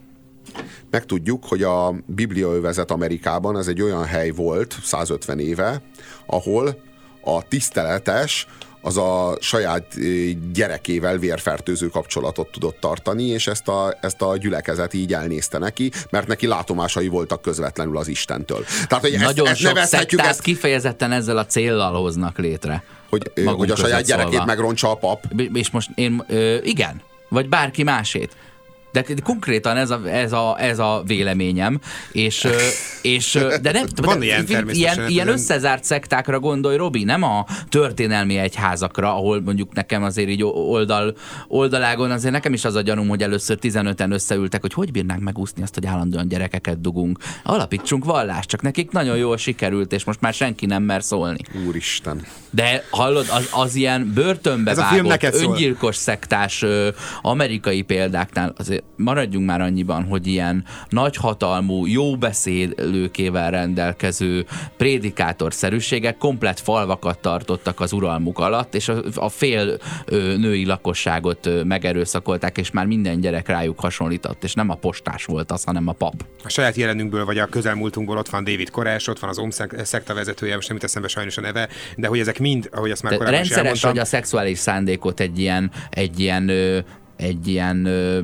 Megtudjuk, hogy a Bibliaövezet Amerikában ez egy olyan hely volt 150 éve, ahol a tiszteletes az a saját ö, gyerekével vérfertőző kapcsolatot tudott tartani, és ezt a, ezt a gyülekezet így elnézte neki, mert neki látomásai voltak közvetlenül az Istentől. Tehát, hogy Nagyon ezt, ezt nevezhetjük ezt, kifejezetten ezzel a céllal hoznak létre. hogy, magunk hogy a saját gyerekét szólva. megrontsa a pap. És most én, ö, igen, vagy bárki másét. De konkrétan ez a, ez a, ez a véleményem, és, és de nem, Van de, ilyen ilyen, ilyen ezen- összezárt szektákra gondolj, Robi, nem a történelmi egyházakra, ahol mondjuk nekem azért így oldal, oldalágon azért nekem is az a gyanúm, hogy először 15-en összeültek, hogy hogy bírnánk megúszni azt, hogy állandóan gyerekeket dugunk. Alapítsunk vallást, csak nekik nagyon jól sikerült, és most már senki nem mer szólni. Úristen. De hallod, az, az ilyen börtönbe vágott, öngyilkos szektás amerikai példáknál azért maradjunk már annyiban, hogy ilyen nagyhatalmú, jó beszélőkével rendelkező prédikátorszerűségek komplet falvakat tartottak az uralmuk alatt, és a, a fél ö, női lakosságot ö, megerőszakolták, és már minden gyerek rájuk hasonlított, és nem a postás volt az, hanem a pap. A saját jelenünkből, vagy a közelmúltunkból ott van David Koresh, ott van az OM szekta vezetője, most nem jut eszembe sajnos a neve, de hogy ezek mind, ahogy azt már De korábban rendszeres, elmondtam, hogy a szexuális szándékot egy ilyen, egy ilyen ö, egy ilyen, ö,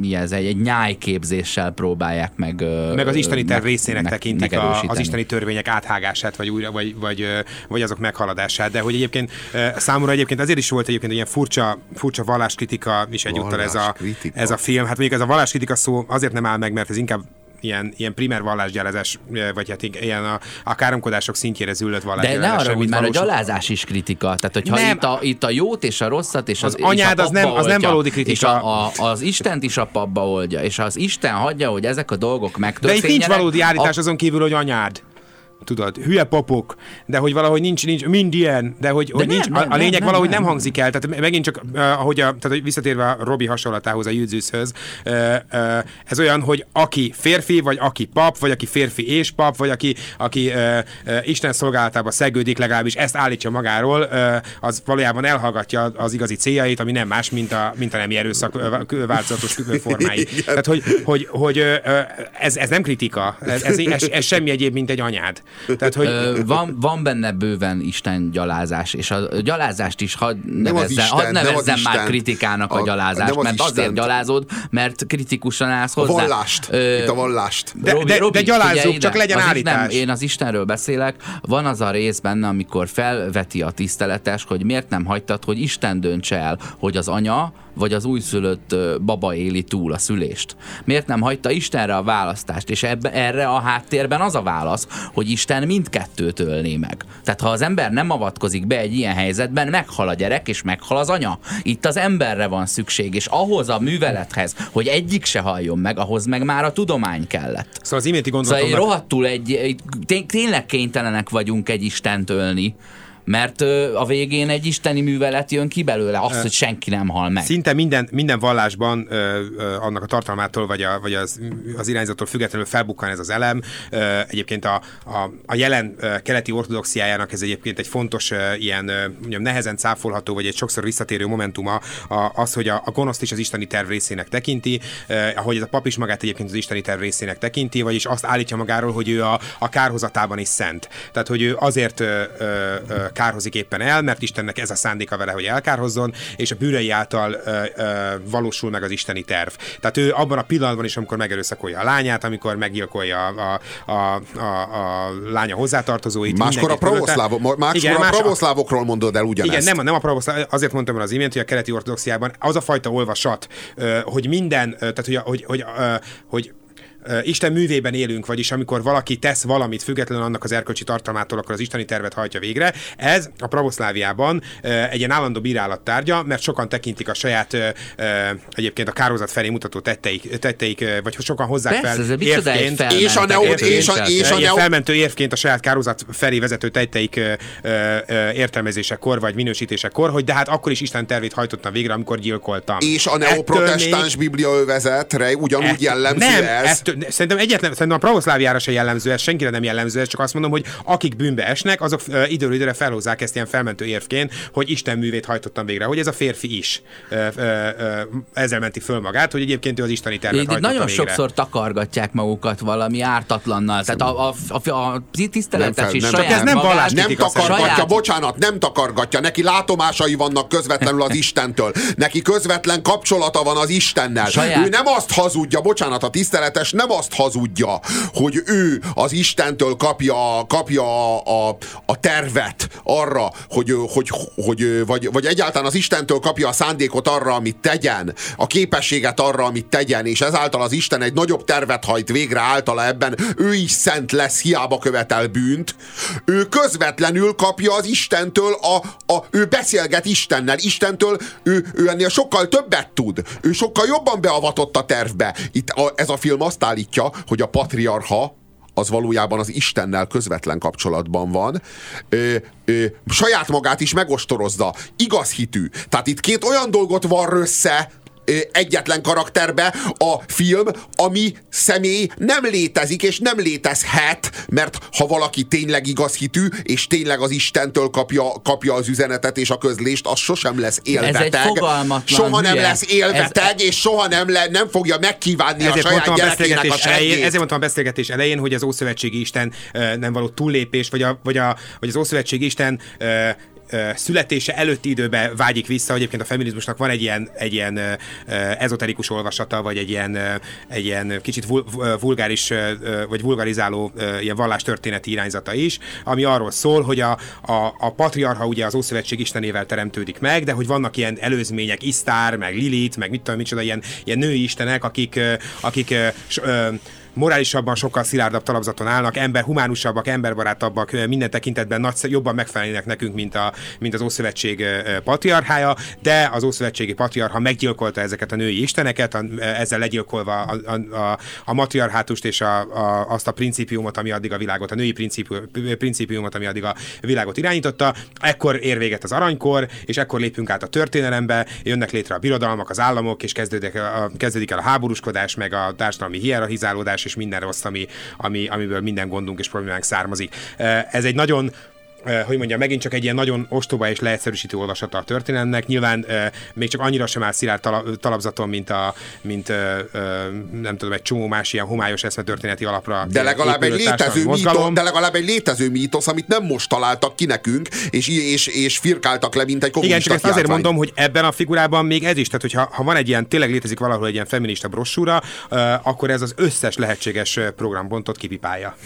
mi ez, egy, egy nyájképzéssel próbálják meg ö, meg az isteni terv meg- részének meg- tekintik a, az isteni törvények áthágását, vagy újra, vagy, vagy, vagy azok meghaladását. De hogy egyébként számomra egyébként azért is volt egyébként ilyen furcsa, furcsa valláskritika is egyúttal ez a, ez a film. Hát mondjuk ez a valláskritika szó azért nem áll meg, mert ez inkább ilyen, ilyen primer vallásgyalázás, vagy hát ilyen a, a káromkodások szintjére züllött De vallásgyalázás. ne arra, hogy már a gyalázás is kritika. Tehát, hogyha Nem. itt a, itt a jót és a rosszat, és az, Az anyád és a az nem- az nem valódi kritika. És a, a, az Istent is a papba oldja, és az Isten hagyja, hogy ezek a dolgok De megtörténjenek. itt nincs valódi állítás a, azon kívül, hogy anyád. Tudod, hülye papok, de hogy valahogy nincs, nincs mind ilyen, de hogy, hogy nem, nincs, nem, a, a lényeg nem, valahogy nem, nem. hangzik el. Tehát megint csak, uh, ahogy a, tehát hogy visszatérve a Robi hasonlatához, a Jüdzűszhöz, uh, uh, ez olyan, hogy aki férfi, vagy aki pap, vagy aki férfi és pap, vagy aki, aki uh, uh, Isten szolgálatába szegődik, legalábbis ezt állítja magáról, uh, az valójában elhallgatja az igazi céljait, ami nem más, mint a, mint a nemi erőszak ö, változatos formái. Tehát, hogy, hogy, hogy ö, ez, ez nem kritika, ez, ez, ez, ez semmi egyéb, mint egy anyád. Tehát, hogy, Ö, van, van benne bőven Isten gyalázás, és a gyalázást is hadd az nevezzen, Isten, hadd nevezzem már Istent. kritikának a, A- gyalázást, az mert azért Istent. gyalázod, mert kritikusan állsz A hozzá. vallást. Ö, Itt a vallást. De- de- de gyalázzuk, csak ide, legyen állítás. Nem, én az Istenről beszélek, van az a rész benne, amikor felveti a tiszteletes, hogy miért nem hagytad, hogy Isten döntse el, hogy az anya vagy az újszülött baba éli túl a szülést. Miért nem hagyta Istenre a választást? És ebbe, erre a háttérben az a válasz, hogy Isten mindkettőt ölné meg. Tehát ha az ember nem avatkozik be egy ilyen helyzetben, meghal a gyerek, és meghal az anya. Itt az emberre van szükség, és ahhoz a művelethez, hogy egyik se halljon meg, ahhoz meg már a tudomány kellett. szóval az iménti Szóval gondolatomnak... én rohadtul egy, egy té- tényleg kénytelenek vagyunk egy Istent ölni, mert a végén egy isteni művelet jön ki belőle, azt, hogy senki nem hal meg. Szinte minden, minden vallásban ö, ö, annak a tartalmától, vagy, a, vagy az, az irányzattól függetlenül felbukkan ez az elem. Ö, egyébként a, a, a jelen keleti ortodoxiájának ez egyébként egy fontos ö, ilyen ö, mondjam, nehezen cáfolható, vagy egy sokszor visszatérő momentuma a, az, hogy a, a gonoszt is az isteni terv részének tekinti, ö, ahogy ez a pap is magát egyébként az isteni terv részének tekinti, vagyis azt állítja magáról, hogy ő a, a kárhozatában is szent. Tehát, hogy ő azért ö, ö, kárhozik éppen el, mert Istennek ez a szándéka vele, hogy elkárhozzon, és a bűnei által ö, ö, valósul meg az isteni terv. Tehát ő abban a pillanatban is, amikor megerőszakolja a lányát, amikor meggyilkolja a, a, a, a, a lánya hozzátartozóit. Máskor a pravoszlávok, máskor Igen, a más- pravoszlávokról mondod el ugyanezt. igen, nem, a- nem a pravoszláv, azért mondtam el az imént, hogy a keleti ortodoxiában az a fajta olvasat, hogy minden, tehát hogy, hogy, hogy, hogy Isten művében élünk, vagyis amikor valaki tesz valamit függetlenül annak az erkölcsi tartalmától, akkor az isteni tervet hajtja végre. Ez a pravoszláviában egy ilyen állandó bírálat tárgya, mert sokan tekintik a saját egyébként a kározat felé mutató tetteik, tetteik vagy sokan hozzák Persze, fel érvként. És a neo- érvként, és a- és a neo- felmentő érvként a saját kározat felé vezető ö, értelmezésekor, vagy minősítésekor, hogy de hát akkor is Isten tervét hajtottam végre, amikor gyilkoltam. És a neoprotestáns még- bibliaövezetre ugyanúgy jellemző nem, ez. Szerintem egyetlen, szerintem a pravoszláviára se jellemző ez, senkire nem jellemző ez, csak azt mondom, hogy akik bűnbe esnek, azok ö, időről időre felhozzák ezt ilyen felmentő érvként, hogy Isten művét hajtottam végre, hogy ez a férfi is ö, ö, ö, ezzel menti föl magát, hogy egyébként ő az isteni tervet nagyon végre. sokszor takargatják magukat valami ártatlannal. Tehát a, a, a, a tiszteletes Nem fel- is nem- saját ez nem magát- vallás- Nem takargatja, saját- bocsánat, nem takargatja. Neki látomásai vannak közvetlenül az Istentől. Neki közvetlen kapcsolata van az Istennel. Saját- Ő nem azt hazudja, bocsánat, a tiszteletes nem azt hazudja, hogy ő az Istentől kapja, kapja a, a, tervet arra, hogy, hogy, hogy vagy, vagy egyáltalán az Istentől kapja a szándékot arra, amit tegyen, a képességet arra, amit tegyen, és ezáltal az Isten egy nagyobb tervet hajt végre általa ebben, ő is szent lesz, hiába követel bűnt, ő közvetlenül kapja az Istentől, a, a, ő beszélget Istennel, Istentől ő, ő ennél sokkal többet tud, ő sokkal jobban beavatott a tervbe. Itt a, ez a film azt állítja, hogy a patriarha az valójában az Istennel közvetlen kapcsolatban van, ö, ö, saját magát is megostorozza, igaz hitű. Tehát itt két olyan dolgot var össze, egyetlen karakterbe a film, ami személy nem létezik, és nem létezhet, mert ha valaki tényleg igaz hitű, és tényleg az Istentől kapja, kapja az üzenetet és a közlést, az sosem lesz élbeteg. Ez egy soha nem lesz élbeteg, ez... és soha nem, le, nem fogja megkívánni ezért a saját gyerekének a elején, Ezért mondtam a beszélgetés elején, hogy az Ószövetségi Isten nem való túllépés, vagy, a, vagy, a, vagy az Ószövetségi Isten születése előtti időben vágyik vissza, hogy egyébként a feminizmusnak van egy ilyen, egy ilyen ezoterikus olvasata, vagy egy ilyen, egy ilyen kicsit vulgáris, vagy vulgarizáló ilyen vallástörténeti irányzata is, ami arról szól, hogy a, a, a patriarha ugye az Ószövetség istenével teremtődik meg, de hogy vannak ilyen előzmények, Isztár, meg Lilith, meg mit tudom, micsoda, ilyen, ilyen női istenek, akik, akik morálisabban sokkal szilárdabb talapzaton állnak, ember humánusabbak, emberbarátabbak, minden tekintetben nagy, jobban megfelelnek nekünk, mint, a, mint az Ószövetség patriarhája, de az Ószövetségi patriarha meggyilkolta ezeket a női isteneket, ezzel legyilkolva a, a, a, a matriarhátust és a, a, azt a principiumot, ami addig a világot, a női principiumot, ami addig a világot irányította. Ekkor ér véget az aranykor, és ekkor lépünk át a történelembe, jönnek létre a birodalmak, az államok, és kezdődik, a, kezdődik el a háborúskodás, meg a társadalmi hierarchizálódás, és minden rossz, ami, ami, amiből minden gondunk és problémánk származik. Ez egy nagyon hogy mondja, megint csak egy ilyen nagyon ostoba és leegyszerűsítő olvasata a történetnek. Nyilván még csak annyira sem áll szilárd talapzaton, mint a, mint nem tudom, egy csomó más ilyen homályos történeti alapra. De legalább egy létező mítosz, de legalább egy létező mítosz, amit nem most találtak ki nekünk, és, és, és firkáltak le, mint egy Igen, csak ezt azért mondom, hogy ebben a figurában még ez is, tehát hogyha ha van egy ilyen, tényleg létezik valahol egy ilyen feminista brossúra, akkor ez az összes lehetséges programbontot kipipálja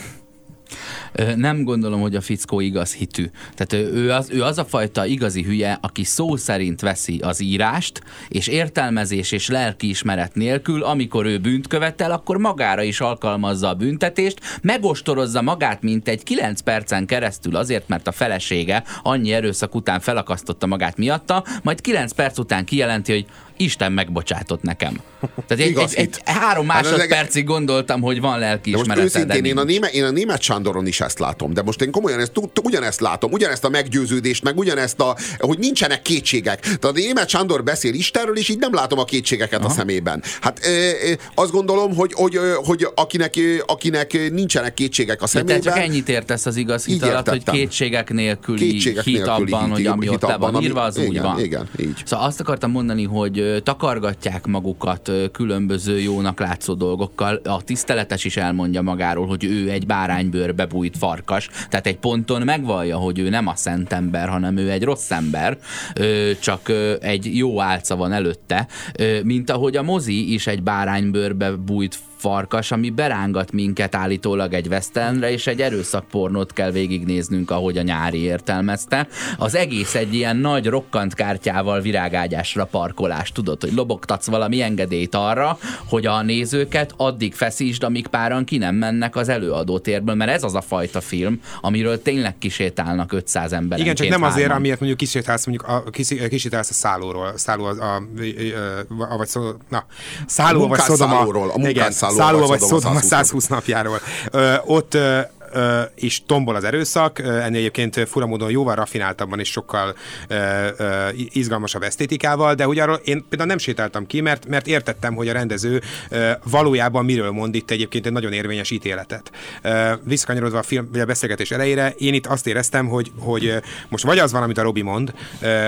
nem gondolom, hogy a fickó igaz hitű. Tehát ő az, ő az a fajta igazi hülye, aki szó szerint veszi az írást, és értelmezés és lelkiismeret nélkül, amikor ő bűnt követel, akkor magára is alkalmazza a büntetést, megostorozza magát, mint egy 9 percen keresztül azért, mert a felesége annyi erőszak után felakasztotta magát miatta, majd 9 perc után kijelenti, hogy Isten megbocsátott nekem. Tehát egy, egy, egy, három hát másodpercig gondoltam, hogy van lelki de most őszintén én a, német, én a német Sándoron is ezt látom, de most én komolyan ezt, ugyanezt látom, ugyanezt a meggyőződést, meg ugyanezt a, hogy nincsenek kétségek. Tehát a német Sándor beszél Istenről, és így nem látom a kétségeket Aha. a szemében. Hát e, e, azt gondolom, hogy, hogy, hogy akinek, akinek nincsenek kétségek a szemében. De te csak ennyit értesz az igaz hit alatt, hogy kétségek nélküli kétségek hit nélküli abban, hit, hogy ami ott le van írva, az igen, úgy van. Igen, így. Szóval azt akartam mondani, hogy takargatják magukat különböző jónak látszó dolgokkal. A tiszteletes is elmondja magáról, hogy ő egy báránybőrbe bújt farkas, tehát egy ponton megvallja, hogy ő nem a szent ember, hanem ő egy rossz ember, csak egy jó álca van előtte, mint ahogy a mozi is egy báránybőrbe bújt farkas, ami berángat minket állítólag egy westernre, és egy erőszakpornót kell végignéznünk, ahogy a nyári értelmezte. Az egész egy ilyen nagy rokkant kártyával virágágyásra parkolás. Tudod, hogy lobogtatsz valami engedélyt arra, hogy a nézőket addig feszítsd, amíg páran ki nem mennek az előadótérből, mert ez az a fajta film, amiről tényleg kisétálnak 500 ember. Igen, csak nem azért, amiért mondjuk kisétálsz, mondjuk a, kisétálsz a szállóról, szálló a, a, a, a vagy szó, na, szálló vagy szodoma. A igen, Szálló vagy Szodoma 120 napjáról. Ö, ott is tombol az erőszak, ennél egyébként furamódon jóval rafináltabban és sokkal izgalmasabb esztétikával, de ugye arról én például nem sétáltam ki, mert, mert értettem, hogy a rendező valójában miről mond itt egyébként egy nagyon érvényes ítéletet. Visszakanyarodva a film, vagy a beszélgetés elejére, én itt azt éreztem, hogy, hogy most vagy az van, amit a Robi mond,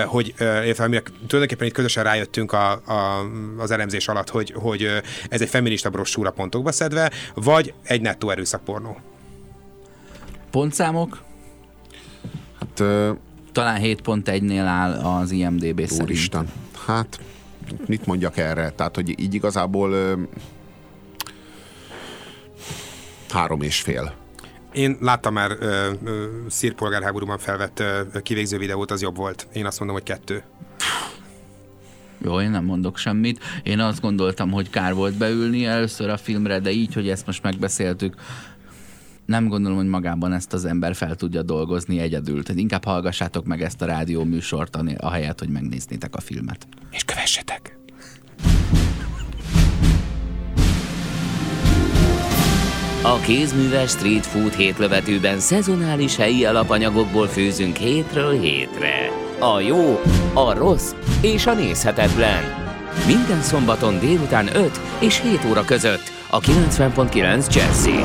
hogy illetve tulajdonképpen itt közösen rájöttünk a, a, az elemzés alatt, hogy, hogy ez egy feminista brossúra pontokba szedve, vagy egy nettó erőszakpornó. Pontszámok? Hát... Uh, Talán 7.1-nél áll az IMDB Úristen. szerint. Úristen. Hát, mit mondjak erre? Tehát, hogy így igazából... Uh, Három és fél. Én láttam már ö, ö, szírpolgárháborúban felvett ö, kivégző videót, az jobb volt. Én azt mondom, hogy kettő. Jó, én nem mondok semmit. Én azt gondoltam, hogy kár volt beülni először a filmre, de így, hogy ezt most megbeszéltük, nem gondolom, hogy magában ezt az ember fel tudja dolgozni egyedül. Tehát inkább hallgassátok meg ezt a rádió műsort, ahelyett, hogy megnéznétek a filmet. És kövessetek! A kézműves street food hétlövetőben szezonális helyi alapanyagokból főzünk hétről hétre. A jó, a rossz és a nézhetetlen. Minden szombaton délután 5 és 7 óra között a 90.9 Jazzy.